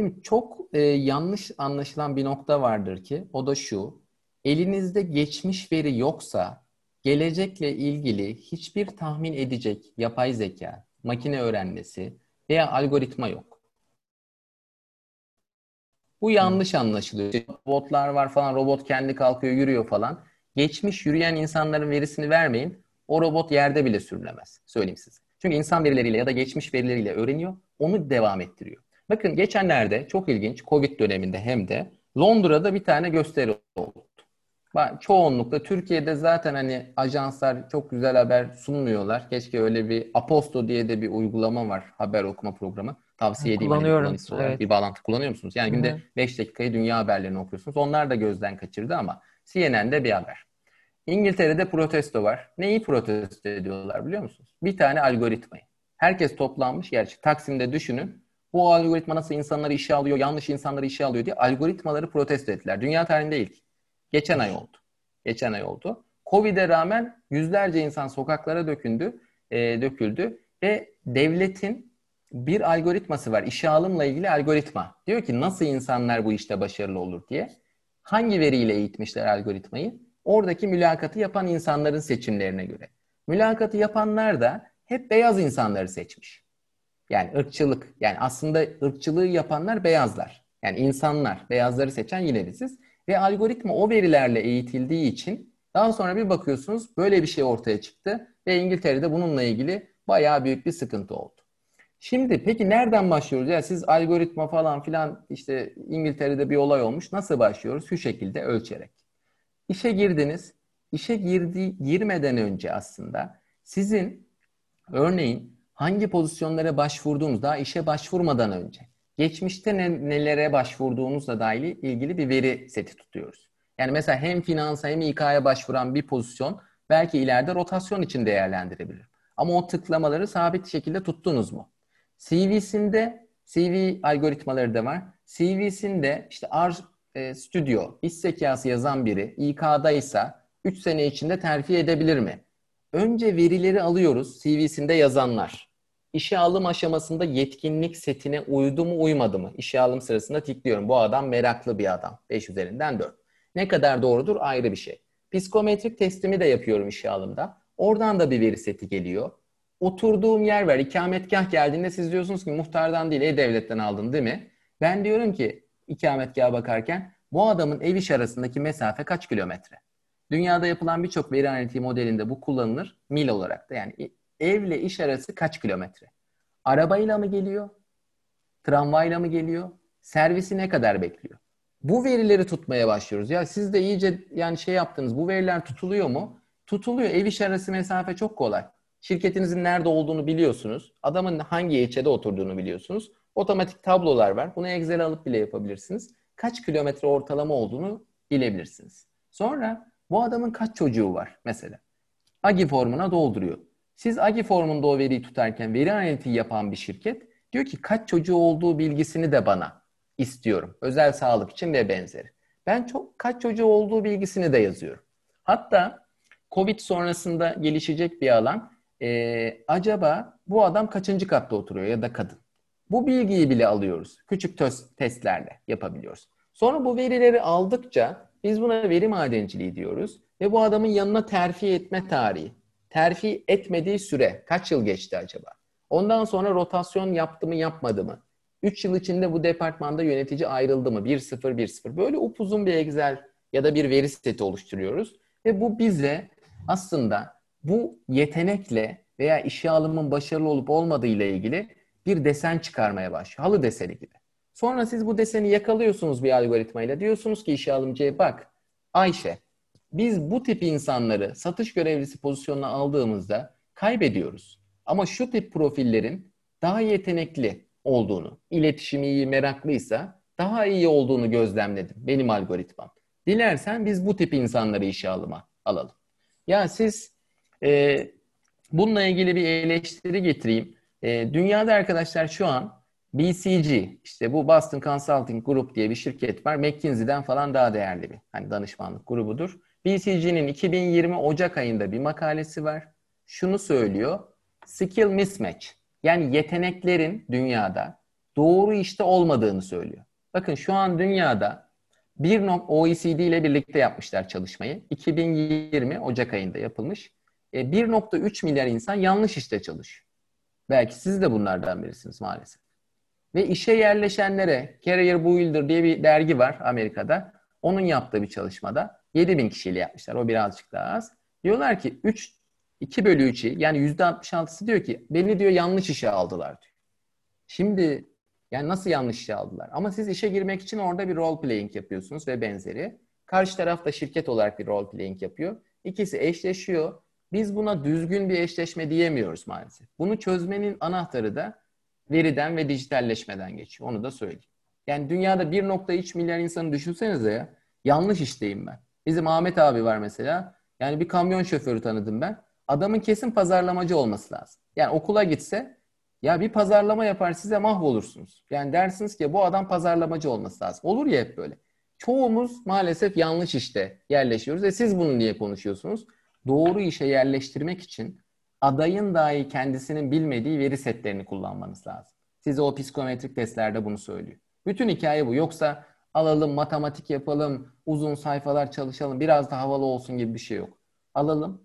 Şimdi çok e, yanlış anlaşılan bir nokta vardır ki o da şu. Elinizde geçmiş veri yoksa gelecekle ilgili hiçbir tahmin edecek yapay zeka, makine öğrenmesi veya algoritma yok. Bu yanlış anlaşılıyor. Robotlar var falan, robot kendi kalkıyor, yürüyor falan. Geçmiş yürüyen insanların verisini vermeyin. O robot yerde bile sürülemez. Söyleyeyim size. Çünkü insan verileriyle ya da geçmiş verileriyle öğreniyor. Onu devam ettiriyor. Bakın geçenlerde çok ilginç Covid döneminde hem de Londra'da bir tane gösteri oldu. Çoğunlukla Türkiye'de zaten hani ajanslar çok güzel haber sunmuyorlar. Keşke öyle bir Aposto diye de bir uygulama var. Haber okuma programı. Tavsiye edeyim. Hani Kullanıyorum. Hani evet. Bir bağlantı kullanıyor musunuz? Yani günde Hı-hı. 5 dakikayı dünya haberlerini okuyorsunuz. Onlar da gözden kaçırdı ama CNN'de bir haber. İngiltere'de protesto var. Neyi protesto ediyorlar biliyor musunuz? Bir tane algoritmayı. Herkes toplanmış. Gerçi Taksim'de düşünün. Bu algoritma nasıl insanları işe alıyor, yanlış insanları işe alıyor diye algoritmaları protesto ettiler. Dünya tarihinde ilk. Geçen ay oldu. Geçen ay oldu. Covid'e rağmen yüzlerce insan sokaklara döküldü, e, döküldü ve devletin bir algoritması var. İşe alımla ilgili algoritma. Diyor ki nasıl insanlar bu işte başarılı olur diye. Hangi veriyle eğitmişler algoritmayı? Oradaki mülakatı yapan insanların seçimlerine göre. Mülakatı yapanlar da hep beyaz insanları seçmiş. Yani ırkçılık. Yani aslında ırkçılığı yapanlar beyazlar. Yani insanlar. Beyazları seçen yine biziz. Ve algoritma o verilerle eğitildiği için daha sonra bir bakıyorsunuz böyle bir şey ortaya çıktı ve İngiltere'de bununla ilgili bayağı büyük bir sıkıntı oldu. Şimdi peki nereden başlıyoruz? Ya siz algoritma falan filan işte İngiltere'de bir olay olmuş. Nasıl başlıyoruz? Şu şekilde ölçerek. İşe girdiniz. İşe girdi, girmeden önce aslında sizin örneğin hangi pozisyonlara başvurduğunuz daha işe başvurmadan önce geçmişte ne, nelere başvurduğunuzla dair ilgili bir veri seti tutuyoruz. Yani mesela hem finansa hem İK'ya başvuran bir pozisyon belki ileride rotasyon için değerlendirebilir. Ama o tıklamaları sabit şekilde tuttunuz mu? CV'sinde CV algoritmaları da var. CV'sinde işte R e, Studio, iş zekası yazan biri İK'da ise 3 sene içinde terfi edebilir mi? Önce verileri alıyoruz CV'sinde yazanlar işe alım aşamasında yetkinlik setine uydu mu uymadı mı? İşe alım sırasında tikliyorum. Bu adam meraklı bir adam. 5 üzerinden 4. Ne kadar doğrudur ayrı bir şey. Psikometrik testimi de yapıyorum işe alımda. Oradan da bir veri seti geliyor. Oturduğum yer var. İkametgah geldiğinde siz diyorsunuz ki muhtardan değil e-devletten aldın değil mi? Ben diyorum ki ikametgaha bakarken bu adamın ev iş arasındaki mesafe kaç kilometre? Dünyada yapılan birçok veri analitiği modelinde bu kullanılır mil olarak da. Yani evle iş arası kaç kilometre? Arabayla mı geliyor? Tramvayla mı geliyor? Servisi ne kadar bekliyor? Bu verileri tutmaya başlıyoruz. Ya siz de iyice yani şey yaptınız. Bu veriler tutuluyor mu? Tutuluyor. Ev iş arası mesafe çok kolay. Şirketinizin nerede olduğunu biliyorsunuz. Adamın hangi ilçede oturduğunu biliyorsunuz. Otomatik tablolar var. Bunu Excel'e alıp bile yapabilirsiniz. Kaç kilometre ortalama olduğunu bilebilirsiniz. Sonra bu adamın kaç çocuğu var mesela. AGI formuna dolduruyor. Siz AGI formunda o veriyi tutarken veri analitiği yapan bir şirket diyor ki kaç çocuğu olduğu bilgisini de bana istiyorum. Özel sağlık için ve benzeri. Ben çok kaç çocuğu olduğu bilgisini de yazıyorum. Hatta Covid sonrasında gelişecek bir alan e, acaba bu adam kaçıncı katta oturuyor ya da kadın? Bu bilgiyi bile alıyoruz. Küçük testlerle yapabiliyoruz. Sonra bu verileri aldıkça biz buna veri madenciliği diyoruz. Ve bu adamın yanına terfi etme tarihi. Terfi etmediği süre kaç yıl geçti acaba? Ondan sonra rotasyon yaptı mı yapmadı mı? 3 yıl içinde bu departmanda yönetici ayrıldı mı? 1-0, 1-0. Böyle upuzun bir Excel ya da bir veri seti oluşturuyoruz. Ve bu bize aslında bu yetenekle veya işe alımın başarılı olup olmadığı ile ilgili bir desen çıkarmaya başlıyor. Halı deseni gibi. Sonra siz bu deseni yakalıyorsunuz bir algoritmayla. Diyorsunuz ki işe alımcıya bak Ayşe biz bu tip insanları satış görevlisi pozisyonuna aldığımızda kaybediyoruz. Ama şu tip profillerin daha yetenekli olduğunu, iletişimi iyi, meraklıysa daha iyi olduğunu gözlemledim benim algoritmam. Dilersen biz bu tip insanları işe alıma alalım. Ya siz e, bununla ilgili bir eleştiri getireyim. E, dünyada arkadaşlar şu an BCG, işte bu Boston Consulting Group diye bir şirket var. McKinsey'den falan daha değerli bir hani danışmanlık grubudur. BCG'nin 2020 Ocak ayında bir makalesi var. Şunu söylüyor. Skill mismatch. Yani yeteneklerin dünyada doğru işte olmadığını söylüyor. Bakın şu an dünyada bir OECD ile birlikte yapmışlar çalışmayı. 2020 Ocak ayında yapılmış. 1.3 e, milyar insan yanlış işte çalışıyor. Belki siz de bunlardan birisiniz maalesef. Ve işe yerleşenlere Career Builder diye bir dergi var Amerika'da. Onun yaptığı bir çalışmada 7 bin kişiyle yapmışlar. O birazcık daha az. Diyorlar ki 3, 2 bölü 3'ü yani %66'sı diyor ki beni diyor yanlış işe aldılar diyor. Şimdi yani nasıl yanlış işe aldılar? Ama siz işe girmek için orada bir role playing yapıyorsunuz ve benzeri. Karşı taraf da şirket olarak bir role playing yapıyor. İkisi eşleşiyor. Biz buna düzgün bir eşleşme diyemiyoruz maalesef. Bunu çözmenin anahtarı da veriden ve dijitalleşmeden geçiyor. Onu da söyleyeyim. Yani dünyada 1.3 milyar insanı düşünsenize ya. Yanlış işteyim ben. Bizim Ahmet abi var mesela. Yani bir kamyon şoförü tanıdım ben. Adamın kesin pazarlamacı olması lazım. Yani okula gitse ya bir pazarlama yapar size mahvolursunuz. Yani dersiniz ki bu adam pazarlamacı olması lazım. Olur ya hep böyle. Çoğumuz maalesef yanlış işte yerleşiyoruz ve siz bunu niye konuşuyorsunuz? Doğru işe yerleştirmek için adayın dahi kendisinin bilmediği veri setlerini kullanmanız lazım. Size o psikometrik testlerde bunu söylüyor. Bütün hikaye bu. Yoksa alalım matematik yapalım, uzun sayfalar çalışalım, biraz da havalı olsun gibi bir şey yok. Alalım,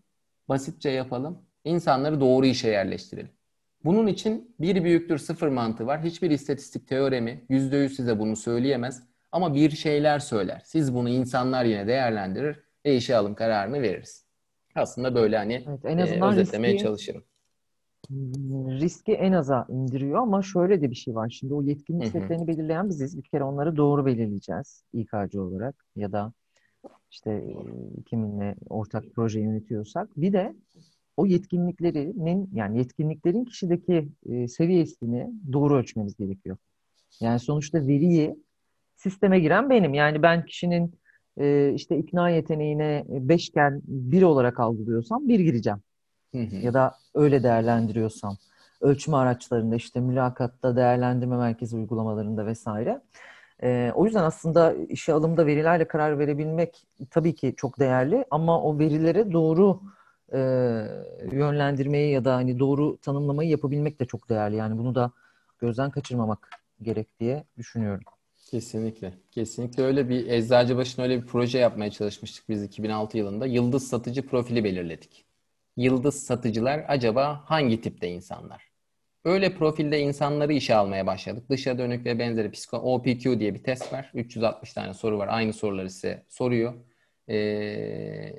basitçe yapalım, insanları doğru işe yerleştirelim. Bunun için bir büyüktür sıfır mantığı var. Hiçbir istatistik teoremi yüzde yüz size bunu söyleyemez. Ama bir şeyler söyler. Siz bunu insanlar yine değerlendirir ve işe alım kararını veririz. Aslında böyle hani evet, en azından e, özetlemeye riski, çalışırım. Riski en aza indiriyor ama şöyle de bir şey var. Şimdi o yetkinlik setlerini belirleyen biziz. Bir kere onları doğru belirleyeceğiz İK'cı olarak ya da işte kiminle ortak proje yönetiyorsak. Bir de o yetkinliklerinin yani yetkinliklerin kişideki e, seviyesini doğru ölçmemiz gerekiyor. Yani sonuçta veriyi sisteme giren benim. Yani ben kişinin e, işte ikna yeteneğine beşken bir olarak algılıyorsam bir gireceğim. Hı hı. Ya da öyle değerlendiriyorsam. Ölçme araçlarında işte mülakatta, değerlendirme merkezi uygulamalarında vesaire. E, o yüzden aslında işe alımda verilerle karar verebilmek tabii ki çok değerli ama o verilere doğru e, yönlendirmeyi ya da hani doğru tanımlamayı yapabilmek de çok değerli. Yani bunu da gözden kaçırmamak gerek diye düşünüyorum. Kesinlikle. Kesinlikle öyle bir Eczacıbaşı'na öyle bir proje yapmaya çalışmıştık biz 2006 yılında. Yıldız satıcı profili belirledik. Yıldız satıcılar acaba hangi tipte insanlar? Öyle profilde insanları işe almaya başladık. Dışa dönük ve benzeri psiko OPQ diye bir test var. 360 tane soru var. Aynı soruları size soruyor. Ee,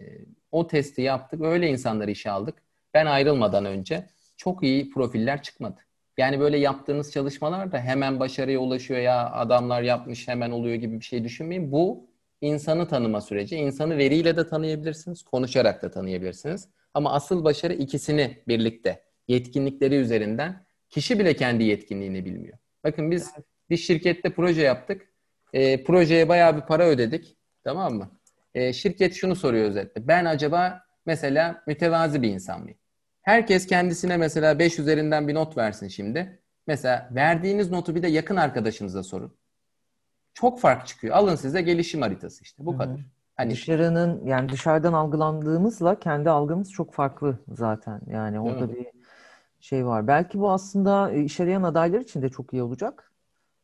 o testi yaptık. Öyle insanları işe aldık. Ben ayrılmadan önce çok iyi profiller çıkmadı. Yani böyle yaptığınız çalışmalar da hemen başarıya ulaşıyor ya adamlar yapmış hemen oluyor gibi bir şey düşünmeyin. Bu insanı tanıma süreci. İnsanı veriyle de tanıyabilirsiniz, konuşarak da tanıyabilirsiniz. Ama asıl başarı ikisini birlikte, yetkinlikleri üzerinden. Kişi bile kendi yetkinliğini bilmiyor. Bakın biz bir şirkette proje yaptık. E, projeye bayağı bir para ödedik. Tamam mı? E, şirket şunu soruyor özetle. Ben acaba mesela mütevazi bir insan mıyım? Herkes kendisine mesela 5 üzerinden bir not versin şimdi. Mesela verdiğiniz notu bir de yakın arkadaşınıza sorun. Çok fark çıkıyor. Alın size gelişim haritası işte. Bu Hı-hı. kadar. Hani dışarının yani dışarıdan algılandığımızla kendi algımız çok farklı zaten. Yani orada bir şey var. Belki bu aslında e, iş arayan adaylar için de çok iyi olacak.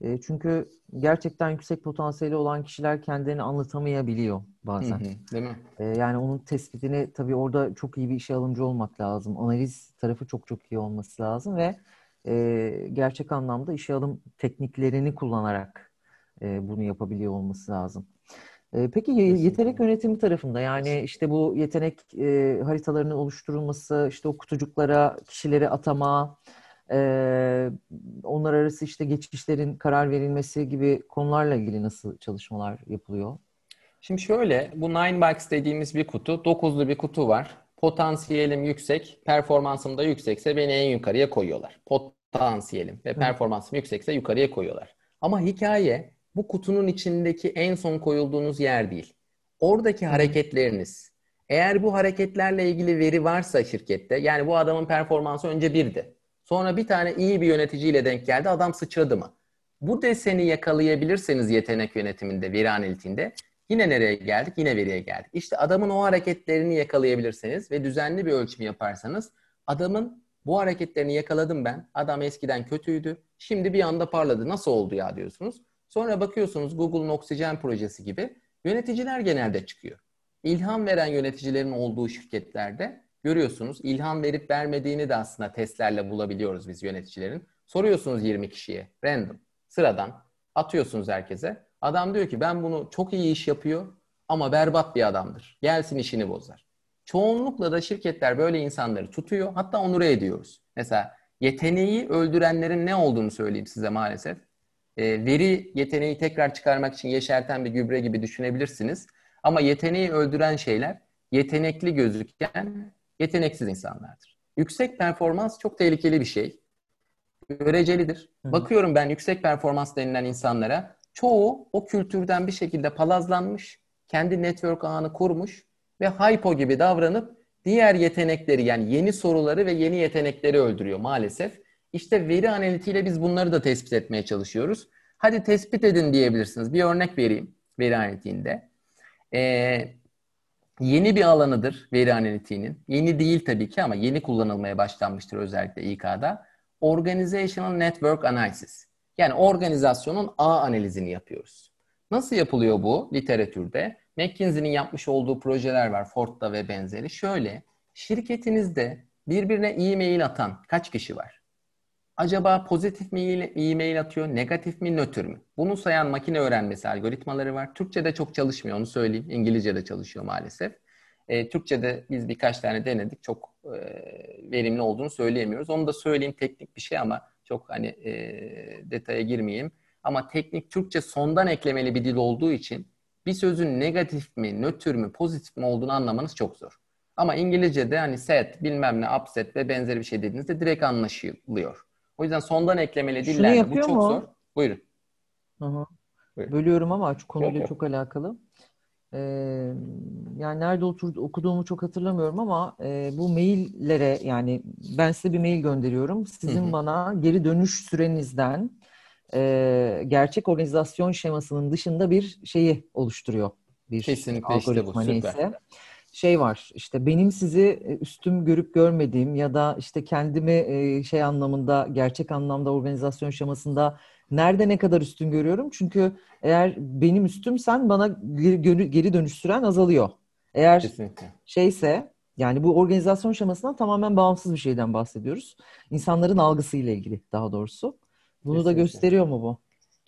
E, çünkü gerçekten yüksek potansiyeli olan kişiler kendilerini anlatamayabiliyor bazen. Hı hı, değil mi? E, yani onun tespitini tabii orada çok iyi bir işe alımcı olmak lazım. Analiz tarafı çok çok iyi olması lazım ve gerçek anlamda işe alım tekniklerini kullanarak bunu yapabiliyor olması lazım. Peki yetenek yönetimi tarafında yani işte bu yetenek haritalarının oluşturulması, işte o kutucuklara kişileri atama, onlar arası işte geçişlerin karar verilmesi gibi konularla ilgili nasıl çalışmalar yapılıyor? Şimdi şöyle, bu nine box dediğimiz bir kutu, dokuzlu bir kutu var. Potansiyelim yüksek, performansım da yüksekse beni en yukarıya koyuyorlar. Potansiyelim ve performansım yüksekse yukarıya koyuyorlar. Ama hikaye bu kutunun içindeki en son koyulduğunuz yer değil. Oradaki hareketleriniz. Eğer bu hareketlerle ilgili veri varsa şirkette, yani bu adamın performansı önce birdi. Sonra bir tane iyi bir yöneticiyle denk geldi, adam sıçradı mı? Bu deseni yakalayabilirseniz yetenek yönetiminde, veri analitiğinde yine nereye geldik? Yine veriye geldik. İşte adamın o hareketlerini yakalayabilirseniz ve düzenli bir ölçüm yaparsanız adamın bu hareketlerini yakaladım ben. Adam eskiden kötüydü. Şimdi bir anda parladı. Nasıl oldu ya diyorsunuz. Sonra bakıyorsunuz Google'un Oksijen projesi gibi yöneticiler genelde çıkıyor. İlham veren yöneticilerin olduğu şirketlerde görüyorsunuz. İlham verip vermediğini de aslında testlerle bulabiliyoruz biz yöneticilerin. Soruyorsunuz 20 kişiye random, sıradan atıyorsunuz herkese. Adam diyor ki ben bunu çok iyi iş yapıyor ama berbat bir adamdır. Gelsin işini bozar. Çoğunlukla da şirketler böyle insanları tutuyor. Hatta onur ediyoruz. Mesela yeteneği öldürenlerin ne olduğunu söyleyeyim size maalesef e, veri yeteneği tekrar çıkarmak için yeşerten bir gübre gibi düşünebilirsiniz. Ama yeteneği öldüren şeyler yetenekli gözüken yeteneksiz insanlardır. Yüksek performans çok tehlikeli bir şey. Görecelidir. Hı. Bakıyorum ben yüksek performans denilen insanlara çoğu o kültürden bir şekilde palazlanmış, kendi network ağını kurmuş ve hypo gibi davranıp diğer yetenekleri yani yeni soruları ve yeni yetenekleri öldürüyor maalesef. İşte veri analitiğiyle biz bunları da tespit etmeye çalışıyoruz. Hadi tespit edin diyebilirsiniz. Bir örnek vereyim veri analitiğinde. Ee, yeni bir alanıdır veri analitiğinin. Yeni değil tabii ki ama yeni kullanılmaya başlanmıştır özellikle İK'da. Organizational Network Analysis. Yani organizasyonun ağ analizini yapıyoruz. Nasıl yapılıyor bu literatürde? McKinsey'nin yapmış olduğu projeler var Ford'da ve benzeri. Şöyle, şirketinizde birbirine e-mail atan kaç kişi var? Acaba pozitif mi e-mail atıyor, negatif mi, nötr mü? Bunu sayan makine öğrenmesi algoritmaları var. Türkçe'de çok çalışmıyor onu söyleyeyim. İngilizce'de çalışıyor maalesef. E, Türkçe'de biz birkaç tane denedik. Çok e, verimli olduğunu söyleyemiyoruz. Onu da söyleyeyim teknik bir şey ama çok hani e, detaya girmeyeyim. Ama teknik Türkçe sondan eklemeli bir dil olduğu için bir sözün negatif mi, nötr mü, pozitif mi olduğunu anlamanız çok zor. Ama İngilizce'de hani set, bilmem ne, upset ve benzeri bir şey dediğinizde direkt anlaşılıyor. O yüzden sondan eklemeli dillerde bu çok mu? zor. Buyurun. Buyurun. Bölüyorum ama konuyla yok, çok alakalı. Ee, yani nerede otur, okuduğumu çok hatırlamıyorum ama e, bu maillere yani ben size bir mail gönderiyorum. Sizin Hı-hı. bana geri dönüş sürenizden e, gerçek organizasyon şemasının dışında bir şeyi oluşturuyor. Bir Kesinlikle işte bu. Süper. Neyse şey var işte benim sizi e, üstüm görüp görmediğim ya da işte kendimi e, şey anlamında gerçek anlamda organizasyon şemasında nerede ne kadar üstün görüyorum. Çünkü eğer benim üstümsen bana geri, geri dönüş süren azalıyor. Eğer Kesinlikle. şeyse yani bu organizasyon şemasından tamamen bağımsız bir şeyden bahsediyoruz. İnsanların algısıyla ilgili daha doğrusu. Bunu Kesinlikle. da gösteriyor mu bu?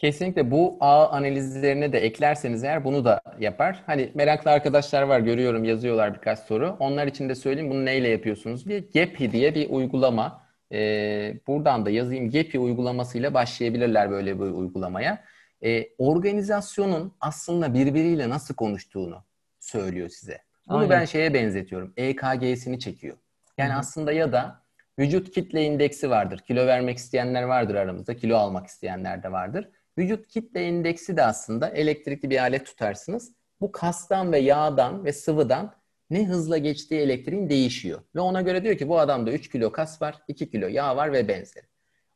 Kesinlikle bu ağ analizlerine de eklerseniz eğer bunu da yapar. Hani meraklı arkadaşlar var görüyorum yazıyorlar birkaç soru. Onlar için de söyleyeyim bunu neyle yapıyorsunuz diye. Gepi diye bir uygulama. Ee, buradan da yazayım Gepi uygulamasıyla başlayabilirler böyle bir uygulamaya. Ee, organizasyonun aslında birbiriyle nasıl konuştuğunu söylüyor size. Bunu Aynen. ben şeye benzetiyorum. EKG'sini çekiyor. Yani Hı-hı. aslında ya da vücut kitle indeksi vardır. Kilo vermek isteyenler vardır aramızda. Kilo almak isteyenler de vardır. Vücut kitle indeksi de aslında elektrikli bir alet tutarsınız. Bu kastan ve yağdan ve sıvıdan ne hızla geçtiği elektriğin değişiyor. Ve ona göre diyor ki bu adamda 3 kilo kas var, 2 kilo yağ var ve benzeri.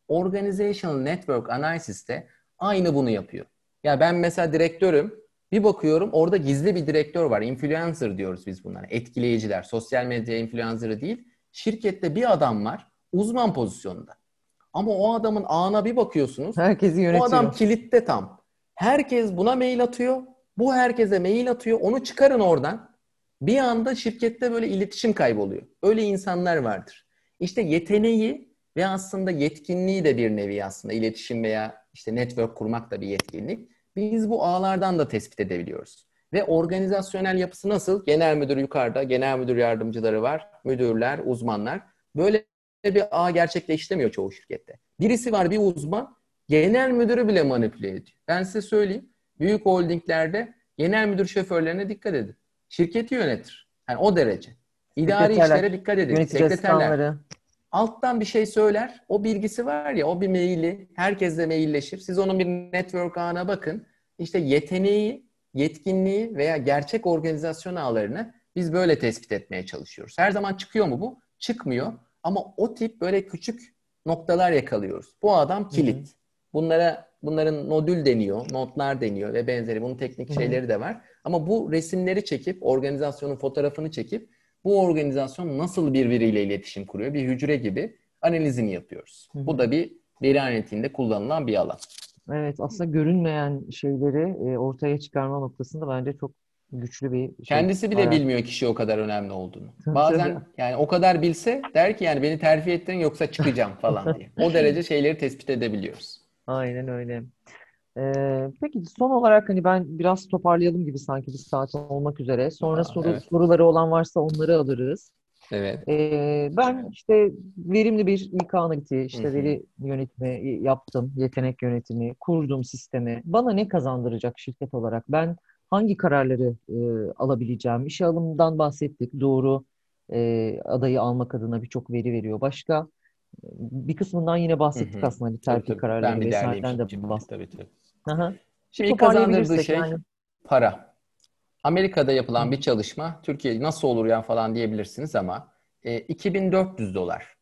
Organizational Network Analysis'te aynı bunu yapıyor. Ya ben mesela direktörüm, Bir bakıyorum orada gizli bir direktör var. Influencer diyoruz biz bunlara. Etkileyiciler. Sosyal medya influencer'ı değil. Şirkette bir adam var. Uzman pozisyonda. Ama o adamın ağına bir bakıyorsunuz. Herkesi yönetiyor. O adam kilitte tam. Herkes buna mail atıyor. Bu herkese mail atıyor. Onu çıkarın oradan. Bir anda şirkette böyle iletişim kayboluyor. Öyle insanlar vardır. İşte yeteneği ve aslında yetkinliği de bir nevi aslında iletişim veya işte network kurmak da bir yetkinlik. Biz bu ağlardan da tespit edebiliyoruz. Ve organizasyonel yapısı nasıl? Genel müdür yukarıda, genel müdür yardımcıları var, müdürler, uzmanlar. Böyle bir ağ gerçekleştiremiyor çoğu şirkette. Birisi var bir uzman, genel müdürü bile manipüle ediyor. Ben size söyleyeyim, büyük holdinglerde genel müdür şoförlerine dikkat edin. Şirketi yönetir. Yani o derece. İdari işlere dikkat edin. Sekreterler. Alttan bir şey söyler. O bilgisi var ya o bir maili. Herkesle mailleşir. Siz onun bir network ağına bakın. İşte yeteneği, yetkinliği veya gerçek organizasyon ağlarını biz böyle tespit etmeye çalışıyoruz. Her zaman çıkıyor mu bu? Çıkmıyor. Ama o tip böyle küçük noktalar yakalıyoruz. Bu adam kilit. Hı-hı. Bunlara bunların nodül deniyor, notlar deniyor ve benzeri. Bunun teknik Hı-hı. şeyleri de var. Ama bu resimleri çekip, organizasyonun fotoğrafını çekip bu organizasyon nasıl birbiriyle iletişim kuruyor? Bir hücre gibi analizini yapıyoruz. Hı-hı. Bu da bir veri analitiğinde kullanılan bir alan. Evet, aslında görünmeyen şeyleri e, ortaya çıkarma noktasında bence çok güçlü bir şey. Kendisi bile Hayat. bilmiyor kişi o kadar önemli olduğunu. Bazen yani o kadar bilse der ki yani beni terfi ettirin yoksa çıkacağım falan diye. O derece şeyleri tespit edebiliyoruz. Aynen öyle. Ee, peki son olarak hani ben biraz toparlayalım gibi sanki bir saat olmak üzere. Sonra Aa, soru evet. soruları olan varsa onları alırız. Evet. Ee, ben işte verimli bir İK analitiği, işte Hı-hı. veri yönetimi yaptım, yetenek yönetimi, kurdum sistemi. Bana ne kazandıracak şirket olarak? Ben hangi kararları e, alabileceğim? İşe alımdan bahsettik. Doğru e, adayı almak adına birçok veri veriyor. Başka bir kısmından yine bahsettik Hı-hı. aslında. Bir terfi kararları vesaireden de bahsettik. Tabii tabii. Aha. Şimdi ilk kazandırdığı şey yani. para. Amerika'da yapılan bir çalışma, Türkiye nasıl olur ya falan diyebilirsiniz ama e, 2400 dolar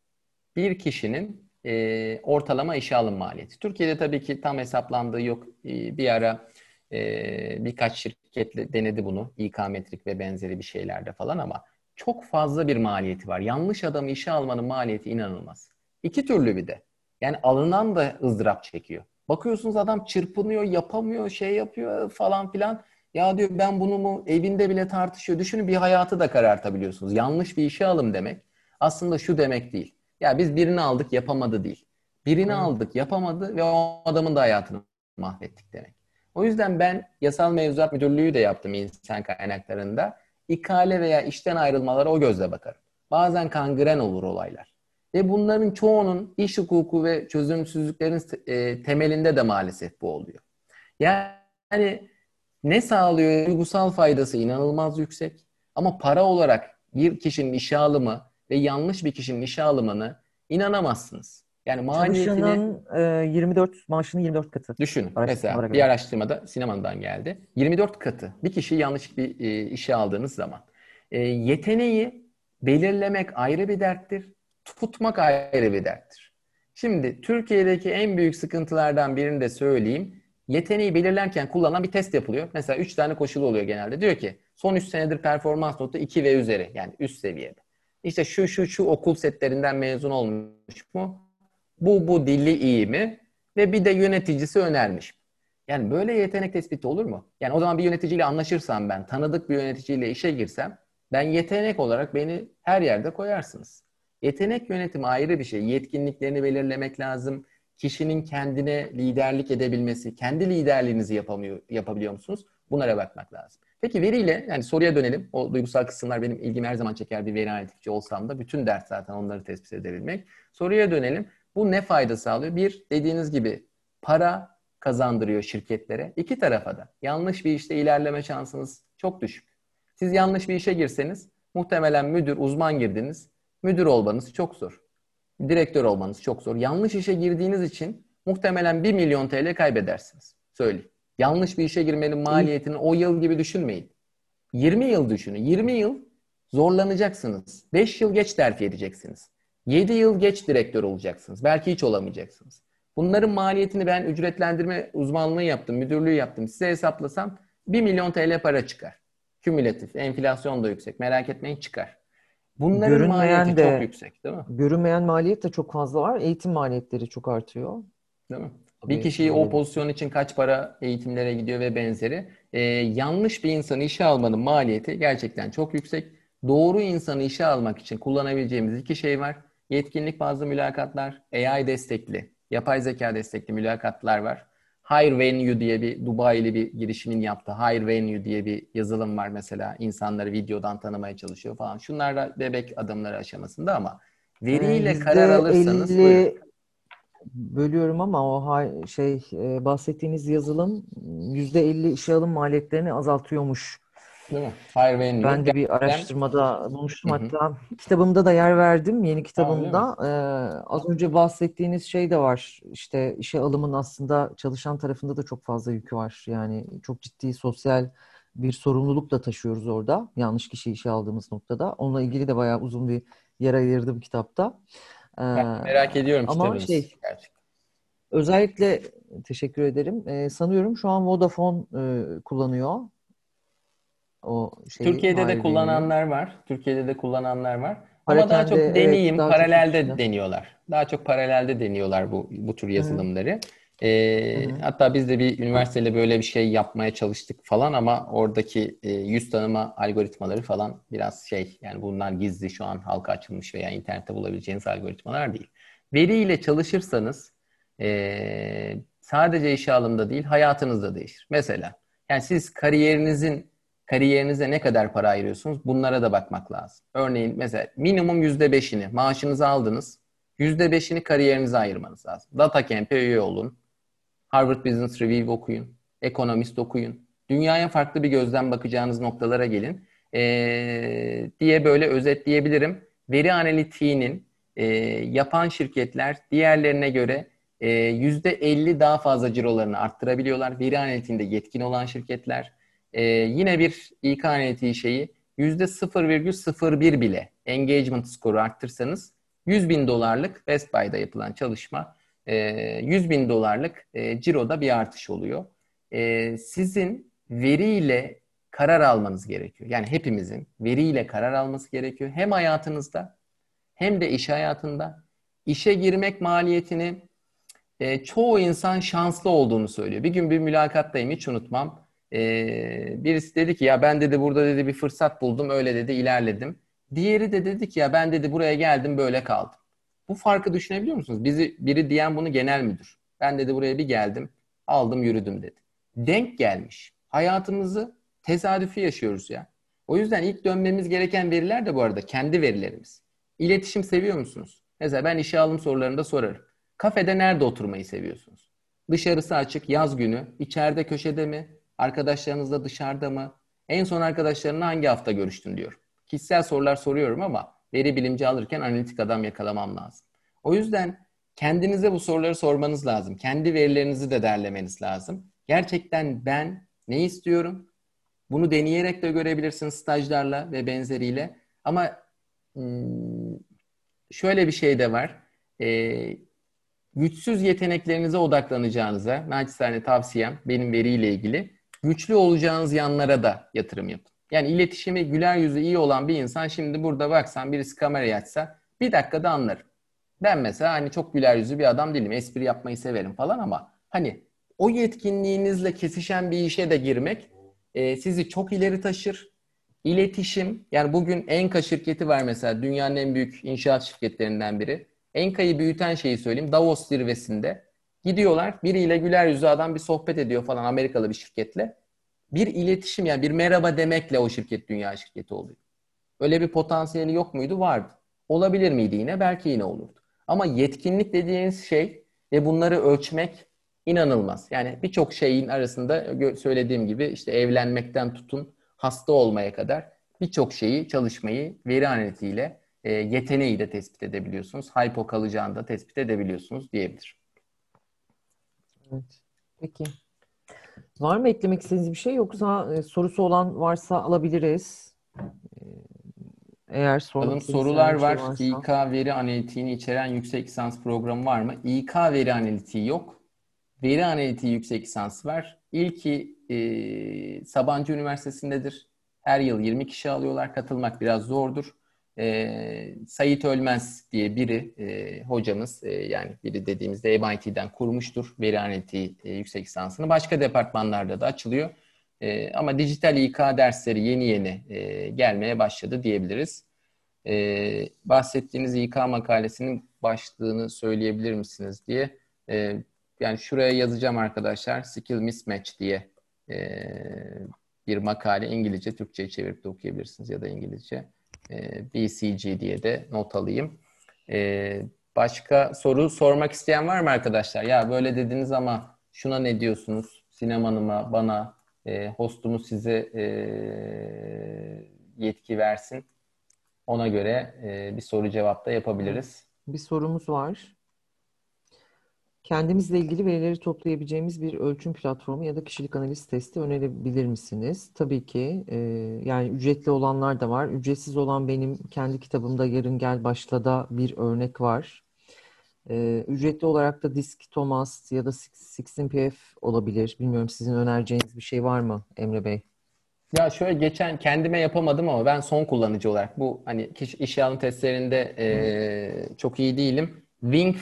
bir kişinin e, ortalama işe alım maliyeti. Türkiye'de tabii ki tam hesaplandığı yok. E, bir ara e, birkaç şirketle denedi bunu. İK metrik ve benzeri bir şeylerde falan ama çok fazla bir maliyeti var. Yanlış adamı işe almanın maliyeti inanılmaz. İki türlü bir de. Yani alınan da ızdırap çekiyor. Bakıyorsunuz adam çırpınıyor, yapamıyor, şey yapıyor falan filan. Ya diyor ben bunu mu evinde bile tartışıyor. Düşünün bir hayatı da karartabiliyorsunuz. Yanlış bir işe alım demek aslında şu demek değil. Ya biz birini aldık yapamadı değil. Birini hmm. aldık yapamadı ve o adamın da hayatını mahvettik demek. O yüzden ben yasal mevzuat müdürlüğü de yaptım insan kaynaklarında. İkale veya işten ayrılmalara o gözle bakarım. Bazen kangren olur olaylar. Ve bunların çoğunun iş hukuku ve çözümsüzlüklerin e, temelinde de maalesef bu oluyor. Yani ne sağlıyor? Duygusal faydası inanılmaz yüksek. Ama para olarak bir kişinin işe alımı ve yanlış bir kişinin işe alımını inanamazsınız. Yani maliyetini... Çalışanın e, 24, maaşının 24 katı. Düşünün. Mesela bir araştırmada sinemandan geldi. 24 katı. Bir kişi yanlış bir e, işe aldığınız zaman. E, yeteneği belirlemek ayrı bir derttir tutmak ayrı bir derttir. Şimdi Türkiye'deki en büyük sıkıntılardan birini de söyleyeyim. Yeteneği belirlerken kullanılan bir test yapılıyor. Mesela 3 tane koşulu oluyor genelde. Diyor ki son 3 senedir performans notu 2 ve üzeri yani üst seviyede. İşte şu şu şu okul setlerinden mezun olmuş mu? Bu bu dili iyi mi? Ve bir de yöneticisi önermiş. Yani böyle yetenek tespiti olur mu? Yani o zaman bir yöneticiyle anlaşırsam ben, tanıdık bir yöneticiyle işe girsem ben yetenek olarak beni her yerde koyarsınız. Yetenek yönetimi ayrı bir şey. Yetkinliklerini belirlemek lazım. Kişinin kendine liderlik edebilmesi, kendi liderliğinizi yapamıyor, yapabiliyor musunuz? Bunlara bakmak lazım. Peki veriyle, yani soruya dönelim. O duygusal kısımlar benim ilgimi her zaman çeker bir veri analitikçi olsam da. Bütün dert zaten onları tespit edebilmek. Soruya dönelim. Bu ne fayda sağlıyor? Bir, dediğiniz gibi para kazandırıyor şirketlere. İki tarafa da. Yanlış bir işte ilerleme şansınız çok düşük. Siz yanlış bir işe girseniz muhtemelen müdür, uzman girdiniz müdür olmanız çok zor. Direktör olmanız çok zor. Yanlış işe girdiğiniz için muhtemelen 1 milyon TL kaybedersiniz. Söyleyeyim. Yanlış bir işe girmenin maliyetini o yıl gibi düşünmeyin. 20 yıl düşünün. 20 yıl zorlanacaksınız. 5 yıl geç terfi edeceksiniz. 7 yıl geç direktör olacaksınız. Belki hiç olamayacaksınız. Bunların maliyetini ben ücretlendirme uzmanlığı yaptım, müdürlüğü yaptım. Size hesaplasam 1 milyon TL para çıkar. Kümülatif. Enflasyon da yüksek. Merak etmeyin çıkar. Bunların görünmeyen maliyeti de, çok yüksek değil mi? Görünmeyen maliyet de çok fazla var. Eğitim maliyetleri çok artıyor. Değil mi? Tabii, bir kişiyi o pozisyon için kaç para eğitimlere gidiyor ve benzeri. Ee, yanlış bir insanı işe almanın maliyeti gerçekten çok yüksek. Doğru insanı işe almak için kullanabileceğimiz iki şey var. Yetkinlik bazlı mülakatlar, AI destekli, yapay zeka destekli mülakatlar var. Hire Venue diye bir Dubai'li bir girişimin yaptığı Hire Venue diye bir yazılım var mesela. İnsanları videodan tanımaya çalışıyor falan. Şunlar da bebek adımları aşamasında ama veriyle yani karar alırsanız 50, buyurun. bölüyorum ama o şey e, bahsettiğiniz yazılım %50 işe alım maliyetlerini azaltıyormuş. Değil mi? Fire Venue. Ben de bir araştırmada bulmuştum. Hı-hı. Hatta kitabımda da yer verdim. Yeni kitabımda. Ee, az önce bahsettiğiniz şey de var. İşte işe alımın aslında çalışan tarafında da çok fazla yükü var. Yani çok ciddi sosyal bir sorumluluk da taşıyoruz orada. Yanlış kişi işe aldığımız noktada. Onunla ilgili de bayağı uzun bir yer ayırdım kitapta. Ee, merak ediyorum ama şey, gerçekten. Özellikle teşekkür ederim. Ee, sanıyorum şu an Vodafone e, kullanıyor o şeyi. Türkiye'de de kullananlar var. Türkiye'de de kullananlar var. Ama daha çok deneyim, evet, daha paralelde çok deniyorlar. Daha çok paralelde deniyorlar bu bu tür yazılımları. Hı. Ee, hatta biz de bir üniversiteyle böyle bir şey yapmaya çalıştık falan ama oradaki e, yüz tanıma algoritmaları falan biraz şey yani bunlar gizli şu an halka açılmış veya internette bulabileceğiniz algoritmalar değil. Veriyle çalışırsanız e, sadece işe alımda değil hayatınız da değişir. Mesela yani siz kariyerinizin kariyerinize ne kadar para ayırıyorsunuz? Bunlara da bakmak lazım. Örneğin mesela minimum yüzde beşini maaşınızı aldınız. Yüzde beşini kariyerinize ayırmanız lazım. Data Camp'e üye olun. Harvard Business Review okuyun. Economist okuyun. Dünyaya farklı bir gözden bakacağınız noktalara gelin. Ee, diye böyle özetleyebilirim. Veri analitiğinin e, yapan şirketler diğerlerine göre e, %50 daha fazla cirolarını arttırabiliyorlar. Veri analitiğinde yetkin olan şirketler e, yine bir İK analitiği şeyi %0,01 bile engagement skoru arttırsanız 100 bin dolarlık Best Buy'da yapılan çalışma e, 100 bin dolarlık e, ciroda bir artış oluyor. E, sizin veriyle karar almanız gerekiyor. Yani hepimizin veriyle karar alması gerekiyor. Hem hayatınızda hem de iş hayatında. İşe girmek maliyetini e, çoğu insan şanslı olduğunu söylüyor. Bir gün bir mülakattayım hiç unutmam. Ee, birisi dedi ki ya ben dedi burada dedi bir fırsat buldum öyle dedi ilerledim. Diğeri de dedi ki ya ben dedi buraya geldim böyle kaldım. Bu farkı düşünebiliyor musunuz? Bizi biri diyen bunu genel müdür. Ben dedi buraya bir geldim aldım yürüdüm dedi. Denk gelmiş. Hayatımızı tesadüfi yaşıyoruz ya. O yüzden ilk dönmemiz gereken veriler de bu arada kendi verilerimiz. İletişim seviyor musunuz? Mesela ben işe alım sorularında sorarım. Kafede nerede oturmayı seviyorsunuz? Dışarısı açık, yaz günü, içeride köşede mi, Arkadaşlarınızla dışarıda mı? En son arkadaşlarınla hangi hafta görüştün diyor. Kişisel sorular soruyorum ama veri bilimci alırken analitik adam yakalamam lazım. O yüzden kendinize bu soruları sormanız lazım. Kendi verilerinizi de derlemeniz lazım. Gerçekten ben ne istiyorum? Bunu deneyerek de görebilirsiniz stajlarla ve benzeriyle. Ama hmm, şöyle bir şey de var. Ee, güçsüz yeteneklerinize odaklanacağınıza, naçizane tavsiyem benim veriyle ilgili güçlü olacağınız yanlara da yatırım yapın. Yani iletişimi güler yüzü iyi olan bir insan şimdi burada baksan birisi kamerayı açsa bir dakikada anlarım. Ben mesela hani çok güler yüzü bir adam değilim. Espri yapmayı severim falan ama hani o yetkinliğinizle kesişen bir işe de girmek e, sizi çok ileri taşır. İletişim yani bugün Enka şirketi var mesela dünyanın en büyük inşaat şirketlerinden biri. Enka'yı büyüten şeyi söyleyeyim. Davos zirvesinde Gidiyorlar biriyle güler yüzü adam bir sohbet ediyor falan Amerikalı bir şirketle. Bir iletişim yani bir merhaba demekle o şirket dünya şirketi oluyor. Öyle bir potansiyeli yok muydu? Vardı. Olabilir miydi yine? Belki yine olurdu. Ama yetkinlik dediğiniz şey ve bunları ölçmek inanılmaz. Yani birçok şeyin arasında söylediğim gibi işte evlenmekten tutun hasta olmaya kadar birçok şeyi çalışmayı veri analitiğiyle e, yeteneği de tespit edebiliyorsunuz. Hypo kalacağını da tespit edebiliyorsunuz diyebilirim. Evet. Peki. Var mı eklemek istediğiniz bir şey yoksa e, sorusu olan varsa alabiliriz. E, eğer sormak sorular şey var. Varsa. İK veri analitiğini içeren yüksek lisans programı var mı? İK veri analitiği yok. Veri analitiği yüksek lisans var. İlki e, Sabancı Üniversitesi'ndedir. Her yıl 20 kişi alıyorlar. Katılmak biraz zordur. E, Sait Ölmez diye biri e, hocamız e, yani biri dediğimizde MIT'den kurmuştur veri analitiği e, yüksek lisansını. Başka departmanlarda da açılıyor. E, ama dijital İK dersleri yeni yeni e, gelmeye başladı diyebiliriz. E, bahsettiğiniz İK makalesinin başlığını söyleyebilir misiniz diye. E, yani şuraya yazacağım arkadaşlar. Skill Mismatch diye e, bir makale İngilizce, Türkçe'ye çevirip de okuyabilirsiniz ya da İngilizce. E, BCG diye de not alayım. E, başka soru sormak isteyen var mı arkadaşlar? Ya böyle dediniz ama şuna ne diyorsunuz? Sinem Hanım'a, bana, e, hostumuz size e, yetki versin. Ona göre bir soru cevap da yapabiliriz. Bir sorumuz var. Kendimizle ilgili verileri toplayabileceğimiz bir ölçüm platformu ya da kişilik analiz testi önerebilir misiniz? Tabii ki. E, yani ücretli olanlar da var. Ücretsiz olan benim kendi kitabımda Yarın Gel Başla'da bir örnek var. E, ücretli olarak da Disk Thomas ya da 16PF olabilir. Bilmiyorum sizin önereceğiniz bir şey var mı Emre Bey? Ya şöyle geçen kendime yapamadım ama ben son kullanıcı olarak bu hani kişi iş alım testlerinde e, çok iyi değilim. Wing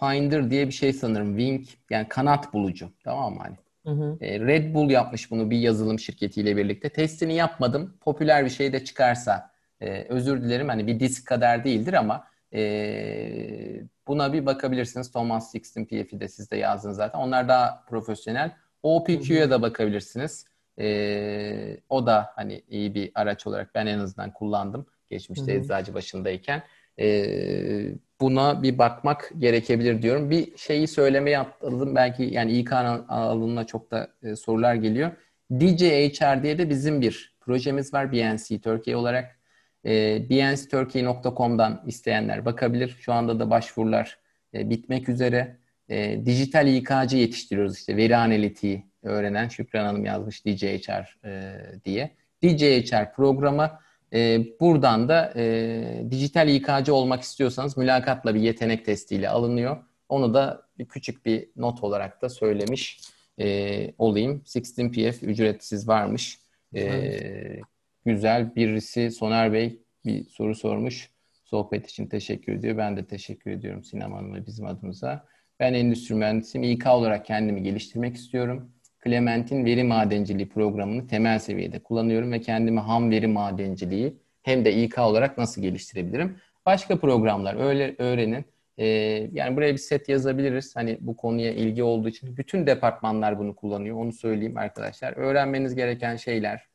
Finder diye bir şey sanırım. Wing yani kanat bulucu. Tamam mı hani? Hı hı. E, Red Bull yapmış bunu bir yazılım şirketiyle birlikte. Testini yapmadım. Popüler bir şey de çıkarsa e, özür dilerim. Hani bir disk kadar değildir ama e, buna bir bakabilirsiniz. Thomas Sixten PF'i de siz de yazdınız zaten. Onlar daha profesyonel. OPQ'ya da bakabilirsiniz. E, o da hani iyi bir araç olarak ben en azından kullandım. Geçmişte hı hı. eczacı başındayken. E, buna bir bakmak gerekebilir diyorum. Bir şeyi söylemeye atladım. Belki yani İK alanına çok da e, sorular geliyor. DJHR diye de bizim bir projemiz var BNC Türkiye olarak. E, bncturkey.com'dan isteyenler bakabilir. Şu anda da başvurular e, bitmek üzere. E, dijital İK'cı yetiştiriyoruz işte veri analitiği öğrenen Şükran Hanım yazmış DJHR e, diye. DJHR programı e, buradan da e, dijital İK'cı olmak istiyorsanız mülakatla bir yetenek testiyle alınıyor. Onu da bir küçük bir not olarak da söylemiş e, olayım. 16PF ücretsiz varmış. E, Güzel. Birisi Soner Bey bir soru sormuş. Sohbet için teşekkür ediyor. Ben de teşekkür ediyorum Sinem Hanım ve bizim adımıza. Ben endüstri mühendisiyim. İK olarak kendimi geliştirmek istiyorum. Clement'in veri madenciliği programını temel seviyede kullanıyorum ve kendimi ham veri madenciliği hem de İK olarak nasıl geliştirebilirim? Başka programlar öyle öğrenin. Ee, yani buraya bir set yazabiliriz. Hani bu konuya ilgi olduğu için bütün departmanlar bunu kullanıyor. Onu söyleyeyim arkadaşlar. Öğrenmeniz gereken şeyler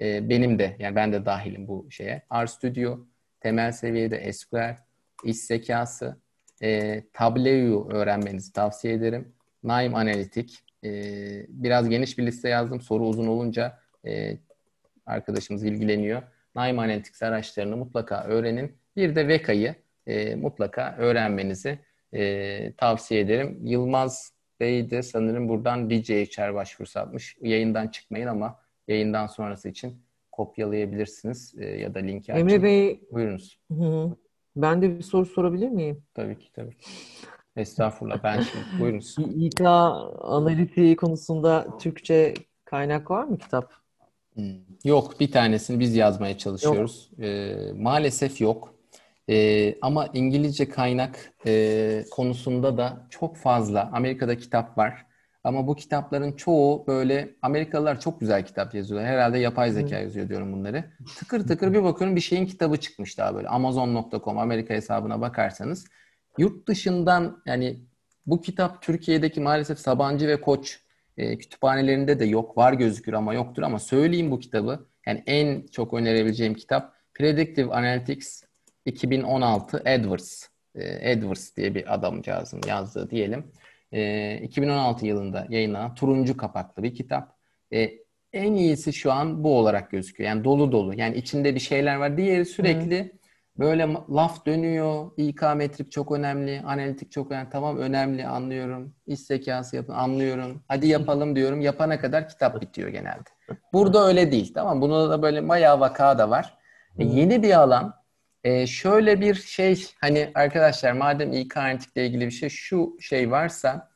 e, benim de yani ben de dahilim bu şeye. RStudio, temel seviyede SQL, iş zekası, e, Tableau'yu öğrenmenizi tavsiye ederim. Naim Analitik, e, biraz geniş bir liste yazdım. Soru uzun olunca e, arkadaşımız ilgileniyor. Naim Analytics araçlarını mutlaka öğrenin. Bir de VEKA'yı e, mutlaka öğrenmenizi e, tavsiye ederim. Yılmaz Bey de sanırım buradan DJHR başvurusu atmış. Yayından çıkmayın ama yayından sonrası için kopyalayabilirsiniz e, ya da linki açın. Emre Bey, buyurunuz. Hı, ben de bir soru sorabilir miyim? Tabii ki tabii. Estağfurullah ben şimdi buyurunuz. İK analitiği konusunda Türkçe kaynak var mı kitap? Hmm. Yok bir tanesini biz yazmaya çalışıyoruz. Yok. Ee, maalesef yok. Ee, ama İngilizce kaynak e, konusunda da çok fazla Amerika'da kitap var. Ama bu kitapların çoğu böyle Amerikalılar çok güzel kitap yazıyorlar. Herhalde yapay zeka Hı. yazıyor diyorum bunları. Tıkır tıkır bir bakıyorum bir şeyin kitabı çıkmış daha böyle. Amazon.com Amerika hesabına bakarsanız Yurt dışından yani bu kitap Türkiye'deki maalesef Sabancı ve Koç e, kütüphanelerinde de yok. Var gözükür ama yoktur ama söyleyeyim bu kitabı. Yani en çok önerebileceğim kitap Predictive Analytics 2016 Edwards. E, Edwards diye bir adamcağızın yazdığı diyelim. E, 2016 yılında yayınlanan turuncu kapaklı bir kitap. E, en iyisi şu an bu olarak gözüküyor. Yani dolu dolu. Yani içinde bir şeyler var. Diğeri sürekli Böyle laf dönüyor. İK metrik çok önemli. Analitik çok önemli. Tamam önemli anlıyorum. İş zekası yapın anlıyorum. Hadi yapalım diyorum. Yapana kadar kitap bitiyor genelde. Burada öyle değil. Tamam Bunda da böyle bayağı vaka da var. E, yeni bir alan. E, şöyle bir şey hani arkadaşlar madem İK analitikle ilgili bir şey şu şey varsa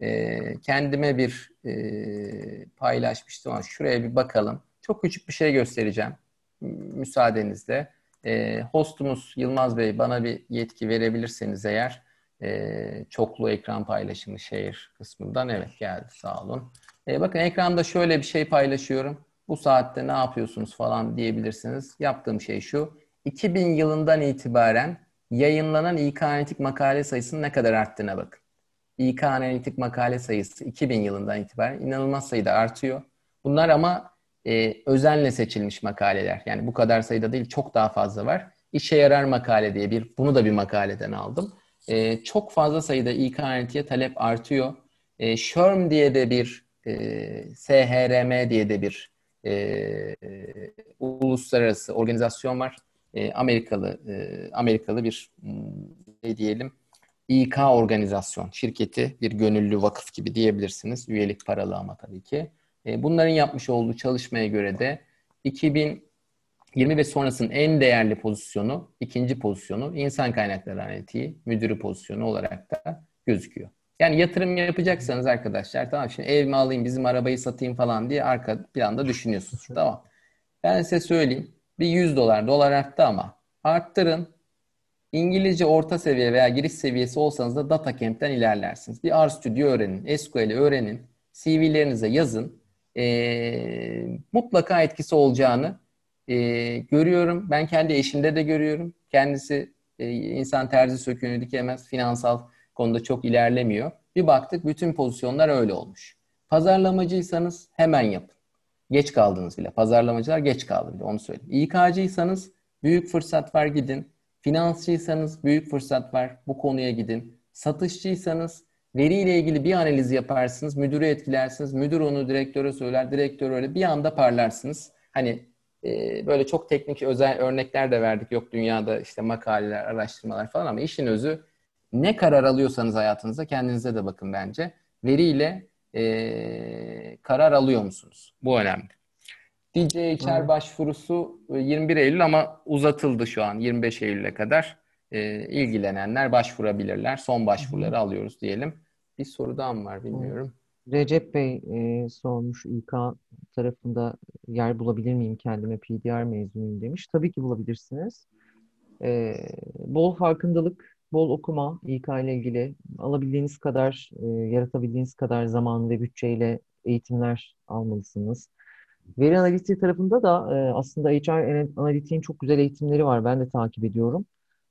e, kendime bir e, paylaşmıştım ama şuraya bir bakalım. Çok küçük bir şey göstereceğim müsaadenizle. E, hostumuz Yılmaz Bey bana bir yetki verebilirseniz eğer e, çoklu ekran paylaşımı şehir kısmından evet geldi sağ olun. E, bakın ekranda şöyle bir şey paylaşıyorum. Bu saatte ne yapıyorsunuz falan diyebilirsiniz. Yaptığım şey şu. 2000 yılından itibaren yayınlanan İK analitik makale sayısının ne kadar arttığına bakın. İK analitik makale sayısı 2000 yılından itibaren inanılmaz sayıda artıyor. Bunlar ama e, özenle seçilmiş makaleler. Yani bu kadar sayıda değil çok daha fazla var. İşe yarar makale diye bir, bunu da bir makaleden aldım. E, çok fazla sayıda İK analitiğe talep artıyor. E, SHRM diye de bir, e, SHRM diye de bir e, uluslararası organizasyon var. E, Amerikalı e, Amerikalı bir hmm, ne diyelim İK organizasyon şirketi bir gönüllü vakıf gibi diyebilirsiniz. Üyelik paralı ama tabii ki. E, bunların yapmış olduğu çalışmaya göre de 2020 ve sonrasının en değerli pozisyonu, ikinci pozisyonu insan kaynakları analitiği, müdürü pozisyonu olarak da gözüküyor. Yani yatırım yapacaksanız arkadaşlar tamam şimdi ev mi alayım, bizim arabayı satayım falan diye arka planda düşünüyorsunuz. Tamam. Ben size söyleyeyim. Bir 100 dolar, dolar arttı ama arttırın. İngilizce orta seviye veya giriş seviyesi olsanız da DataCamp'ten ilerlersiniz. Bir RStudio öğrenin, SQL'i öğrenin, CV'lerinize yazın e, mutlaka etkisi olacağını e, görüyorum. Ben kendi eşimde de görüyorum. Kendisi e, insan terzi söküğünü dikemez. Finansal konuda çok ilerlemiyor. Bir baktık bütün pozisyonlar öyle olmuş. Pazarlamacıysanız hemen yapın. Geç kaldınız bile. Pazarlamacılar geç kaldı bile onu söyleyeyim. İK'cıysanız büyük fırsat var gidin. Finansçıysanız büyük fırsat var. Bu konuya gidin. Satışçıysanız Veriyle ilgili bir analiz yaparsınız, müdürü etkilersiniz, müdür onu direktöre söyler, direktör öyle bir anda parlarsınız. Hani e, böyle çok teknik özel örnekler de verdik. Yok dünyada işte makaleler, araştırmalar falan ama işin özü ne karar alıyorsanız hayatınızda kendinize de bakın bence. Veriyle e, karar alıyor musunuz? Bu önemli. DJHR hmm. başvurusu 21 Eylül ama uzatıldı şu an 25 Eylül'e kadar. E, ilgilenenler başvurabilirler. Son başvuruları hmm. alıyoruz diyelim. Bir soru daha mı var bilmiyorum. Recep Bey e, sormuş İK tarafında yer bulabilir miyim kendime PDR mezunuyum demiş. Tabii ki bulabilirsiniz. E, bol farkındalık, bol okuma İK ile ilgili alabildiğiniz kadar, e, yaratabildiğiniz kadar zaman ve bütçeyle eğitimler almalısınız. Veri analitiği tarafında da e, aslında HR analitiğin çok güzel eğitimleri var. Ben de takip ediyorum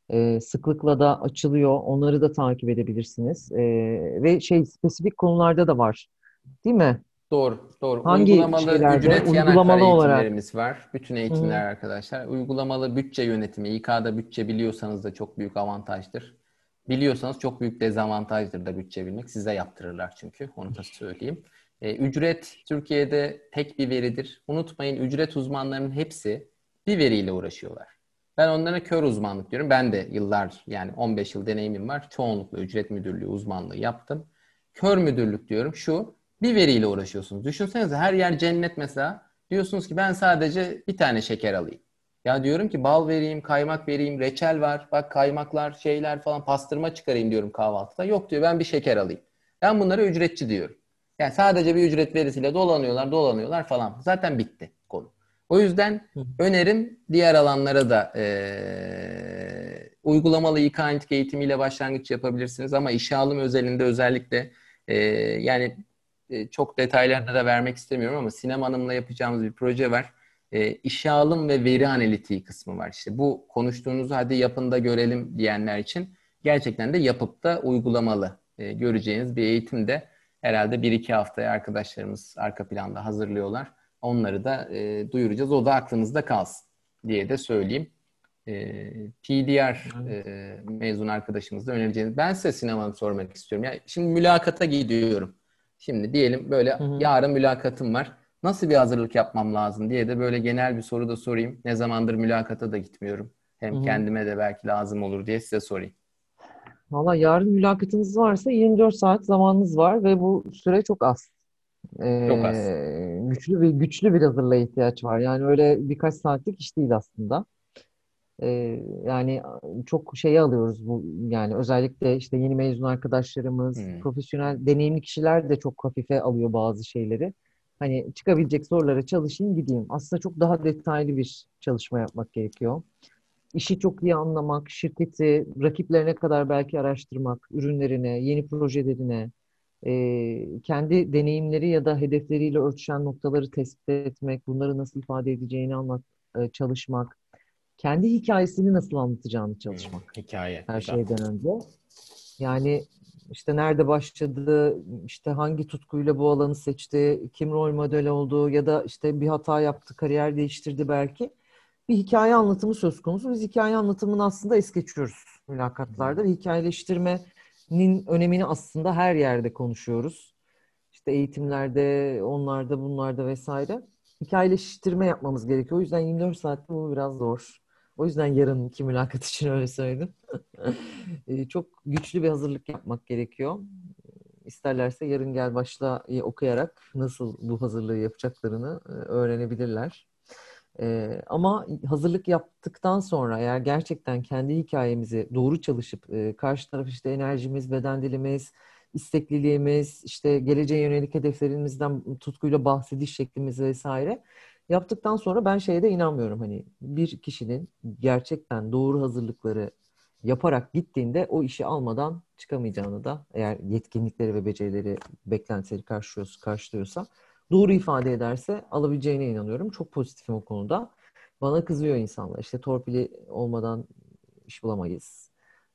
e, sıklıkla da açılıyor. Onları da takip edebilirsiniz. E, ve şey spesifik konularda da var. Değil mi? Doğru, doğru. Hangi uygulamalı şeylerde? ücret uygulamalı eğitimlerimiz olarak. var. Bütün eğitimler Hı. arkadaşlar. Uygulamalı bütçe yönetimi. İK'da bütçe biliyorsanız da çok büyük avantajdır. Biliyorsanız çok büyük dezavantajdır da bütçe bilmek. Size yaptırırlar çünkü. Onu da söyleyeyim. E, ücret Türkiye'de tek bir veridir. Unutmayın ücret uzmanlarının hepsi bir veriyle uğraşıyorlar. Ben onlara kör uzmanlık diyorum. Ben de yıllar yani 15 yıl deneyimim var. Çoğunlukla ücret müdürlüğü uzmanlığı yaptım. Kör müdürlük diyorum şu bir veriyle uğraşıyorsunuz. Düşünsenize her yer cennet mesela. Diyorsunuz ki ben sadece bir tane şeker alayım. Ya diyorum ki bal vereyim, kaymak vereyim, reçel var. Bak kaymaklar, şeyler falan pastırma çıkarayım diyorum kahvaltıda. Yok diyor ben bir şeker alayım. Ben bunlara ücretçi diyorum. Yani sadece bir ücret verisiyle dolanıyorlar, dolanıyorlar falan. Zaten bitti. O yüzden önerim diğer alanlara da e, uygulamalı İK analitik eğitimiyle başlangıç yapabilirsiniz ama işe alım özelinde özellikle e, yani e, çok detaylarına da vermek istemiyorum ama Sinem Hanım'la yapacağımız bir proje var. E, işe alım ve veri analitiği kısmı var. İşte bu konuştuğunuzu hadi yapın da görelim diyenler için gerçekten de yapıp da uygulamalı e, göreceğiniz bir eğitim de herhalde bir iki haftaya arkadaşlarımız arka planda hazırlıyorlar. Onları da e, duyuracağız. O da aklınızda kalsın diye de söyleyeyim. E, PDR e, mezun arkadaşımız da önereceğiniz. Ben size sinemanı sormak istiyorum. Ya şimdi mülakata gidiyorum. Şimdi diyelim böyle hı hı. yarın mülakatım var. Nasıl bir hazırlık yapmam lazım diye de böyle genel bir soru da sorayım. Ne zamandır mülakata da gitmiyorum. Hem hı hı. kendime de belki lazım olur diye size sorayım. Valla yarın mülakatınız varsa 24 saat zamanınız var ve bu süre çok az. Çok az. güçlü bir güçlü bir hazırlığa ihtiyaç var. Yani öyle birkaç saatlik iş değil aslında. e, yani çok şeyi alıyoruz bu yani özellikle işte yeni mezun arkadaşlarımız, hmm. profesyonel deneyimli kişiler de çok hafife alıyor bazı şeyleri. Hani çıkabilecek sorulara çalışayım gideyim. Aslında çok daha detaylı bir çalışma yapmak gerekiyor. İşi çok iyi anlamak, şirketi rakiplerine kadar belki araştırmak, ürünlerine, yeni projelerine, e, kendi deneyimleri ya da hedefleriyle örtüşen noktaları tespit etmek, bunları nasıl ifade edeceğini anlat, e, çalışmak, kendi hikayesini nasıl anlatacağını çalışmak. Hikaye. Her güzel. şeyden önce. Yani işte nerede başladı, işte hangi tutkuyla bu alanı seçti, kim rol model oldu ya da işte bir hata yaptı, kariyer değiştirdi belki. Bir hikaye anlatımı söz konusu. Biz hikaye anlatımını aslında es geçiyoruz mülakatlarda. Ve hikayeleştirmenin önemini aslında her yerde konuşuyoruz. İşte eğitimlerde, onlarda, bunlarda vesaire. Hikayeleştirme yapmamız gerekiyor. O yüzden 24 saatte bu biraz zor. O yüzden yarınki mülakat için öyle söyledim. Ee, çok güçlü bir hazırlık yapmak gerekiyor. İsterlerse yarın gel başla okuyarak nasıl bu hazırlığı yapacaklarını e, öğrenebilirler. Ee, ama hazırlık yaptıktan sonra eğer gerçekten kendi hikayemizi doğru çalışıp e, karşı taraf işte enerjimiz, beden dilimiz, istekliliğimiz, işte geleceğe yönelik hedeflerimizden tutkuyla bahsediş şeklimiz vesaire yaptıktan sonra ben şeye de inanmıyorum. Hani bir kişinin gerçekten doğru hazırlıkları yaparak gittiğinde o işi almadan çıkamayacağını da eğer yetkinlikleri ve becerileri beklentileri karşılıyorsa, karşılıyorsa doğru ifade ederse alabileceğine inanıyorum. Çok pozitifim o konuda. Bana kızıyor insanlar. İşte torpili olmadan iş bulamayız.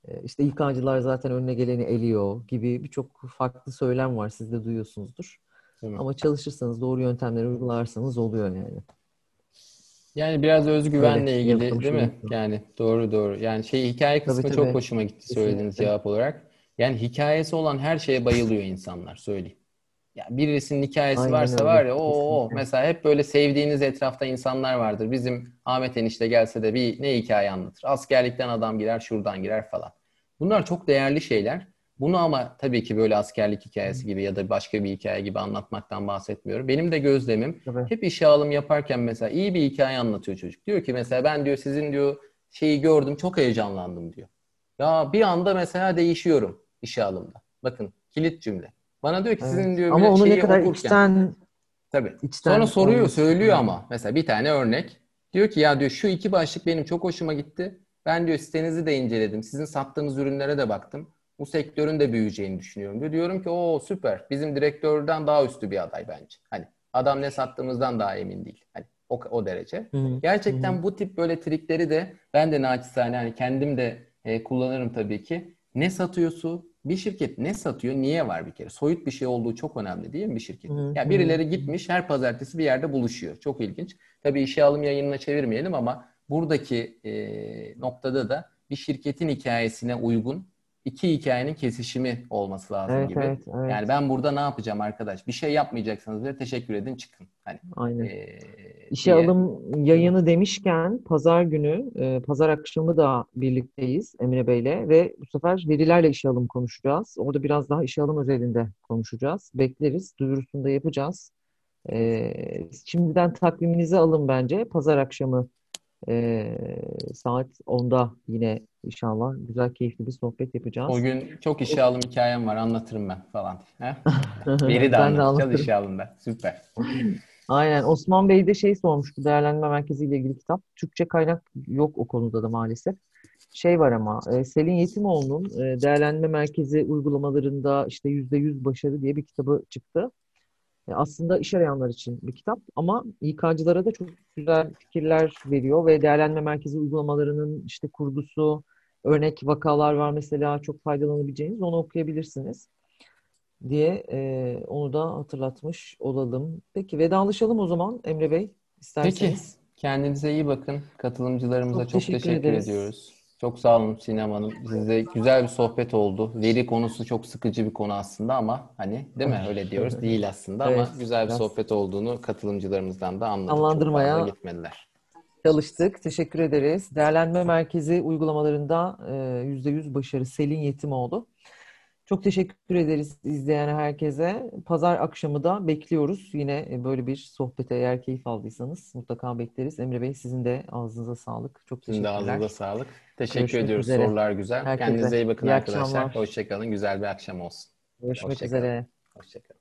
Ee, işte İK'cılar zaten önüne geleni eliyor gibi birçok farklı söylem var. Siz de duyuyorsunuzdur. Ama çalışırsanız, doğru yöntemleri uygularsanız oluyor yani. Yani biraz özgüvenle Öyle, ilgili değil mi? Yani doğru doğru. Yani şey hikaye kısmı tabii, tabii. çok hoşuma gitti söylediğiniz Kesinlikle. cevap olarak. Yani hikayesi olan her şeye bayılıyor insanlar söyleyeyim. Ya yani birisinin hikayesi Aynen varsa öyle. var ya o mesela hep böyle sevdiğiniz etrafta insanlar vardır. Bizim Ahmet enişte gelse de bir ne hikaye anlatır. Askerlikten adam girer, şuradan girer falan. Bunlar çok değerli şeyler. Bunu ama tabii ki böyle askerlik hikayesi gibi ya da başka bir hikaye gibi anlatmaktan bahsetmiyorum. Benim de gözlemim tabii. hep işe alım yaparken mesela iyi bir hikaye anlatıyor çocuk. Diyor ki mesela ben diyor sizin diyor şeyi gördüm çok heyecanlandım diyor. Ya bir anda mesela değişiyorum işe alımda. Bakın kilit cümle. Bana diyor ki evet. sizin diyor ama onu ne kadar okurken, içten tabii. Içten Sonra soruyor, söylüyor ama mesela bir tane örnek. Diyor ki ya diyor şu iki başlık benim çok hoşuma gitti. Ben diyor sitenizi de inceledim. Sizin sattığınız ürünlere de baktım bu sektörün de büyüyeceğini düşünüyorum diyor. Diyorum ki o süper. Bizim direktörden daha üstü bir aday bence. Hani adam ne sattığımızdan daha emin değil. Hani o, o derece. Hı-hı. Gerçekten Hı-hı. bu tip böyle trikleri de ben de naçizane hani kendim de e, kullanırım tabii ki. Ne satıyorsun? Bir şirket ne satıyor? Niye var bir kere? Soyut bir şey olduğu çok önemli değil mi bir şirket? Ya yani birileri gitmiş her pazartesi bir yerde buluşuyor. Çok ilginç. Tabii işe alım yayınına çevirmeyelim ama buradaki e, noktada da bir şirketin hikayesine uygun iki hikayenin kesişimi olması lazım evet, gibi. Evet, evet. Yani ben burada ne yapacağım arkadaş? Bir şey yapmayacaksanız bile teşekkür edin çıkın. Hani Aynen. E, İşe diye. alım yayını demişken pazar günü, e, pazar akşamı da birlikteyiz Emre Bey'le ve bu sefer verilerle işe alım konuşacağız. Orada biraz daha işe alım özelinde konuşacağız. Bekleriz. Duyurusunu da yapacağız. E, şimdiden takviminizi alın bence. Pazar akşamı e, saat 10'da yine inşallah güzel keyifli bir sohbet yapacağız. O gün çok işe alım hikayem var anlatırım ben falan. Veri de anlatacağız işe alımda. Süper. Aynen. Osman Bey de şey sormuştu değerlendirme merkezi ile ilgili kitap. Türkçe kaynak yok o konuda da maalesef. Şey var ama e, Selin Yetimoğlu'nun e, değerlendirme merkezi uygulamalarında işte %100 başarı diye bir kitabı çıktı. E, aslında iş arayanlar için bir kitap ama İK'cılara da çok güzel fikirler veriyor ve değerlendirme merkezi uygulamalarının işte kurgusu, örnek vakalar var mesela çok faydalanabileceğiniz onu okuyabilirsiniz diye e, onu da hatırlatmış olalım. Peki vedalaşalım o zaman Emre Bey isterseniz. Peki kendinize iyi bakın. Katılımcılarımıza çok, çok teşekkür, teşekkür ediyoruz. Çok sağ olun Sinem Hanım. Size güzel bir sohbet oldu. Veri konusu çok sıkıcı bir konu aslında ama hani değil mi öyle diyoruz değil aslında evet, ama güzel bir sohbet olduğunu katılımcılarımızdan da anladık. Anlandırmaya gitmediler. Çalıştık. Teşekkür ederiz. Değerlendirme merkezi uygulamalarında %100 başarı Selin Yetimoğlu. Çok teşekkür ederiz izleyen herkese. Pazar akşamı da bekliyoruz. Yine e, böyle bir sohbete eğer keyif aldıysanız mutlaka bekleriz. Emre Bey sizin de ağzınıza sağlık. Çok Sizin de teşekkürler. ağzınıza sağlık. Teşekkür Görüşmek ediyoruz. üzere. Sorular güzel. Herkese Kendinize iyi bakın iyi arkadaşlar. akşamlar. Hoşçakalın. Güzel bir akşam olsun. Görüşmek Hoşça kalın. üzere. Hoşçakalın.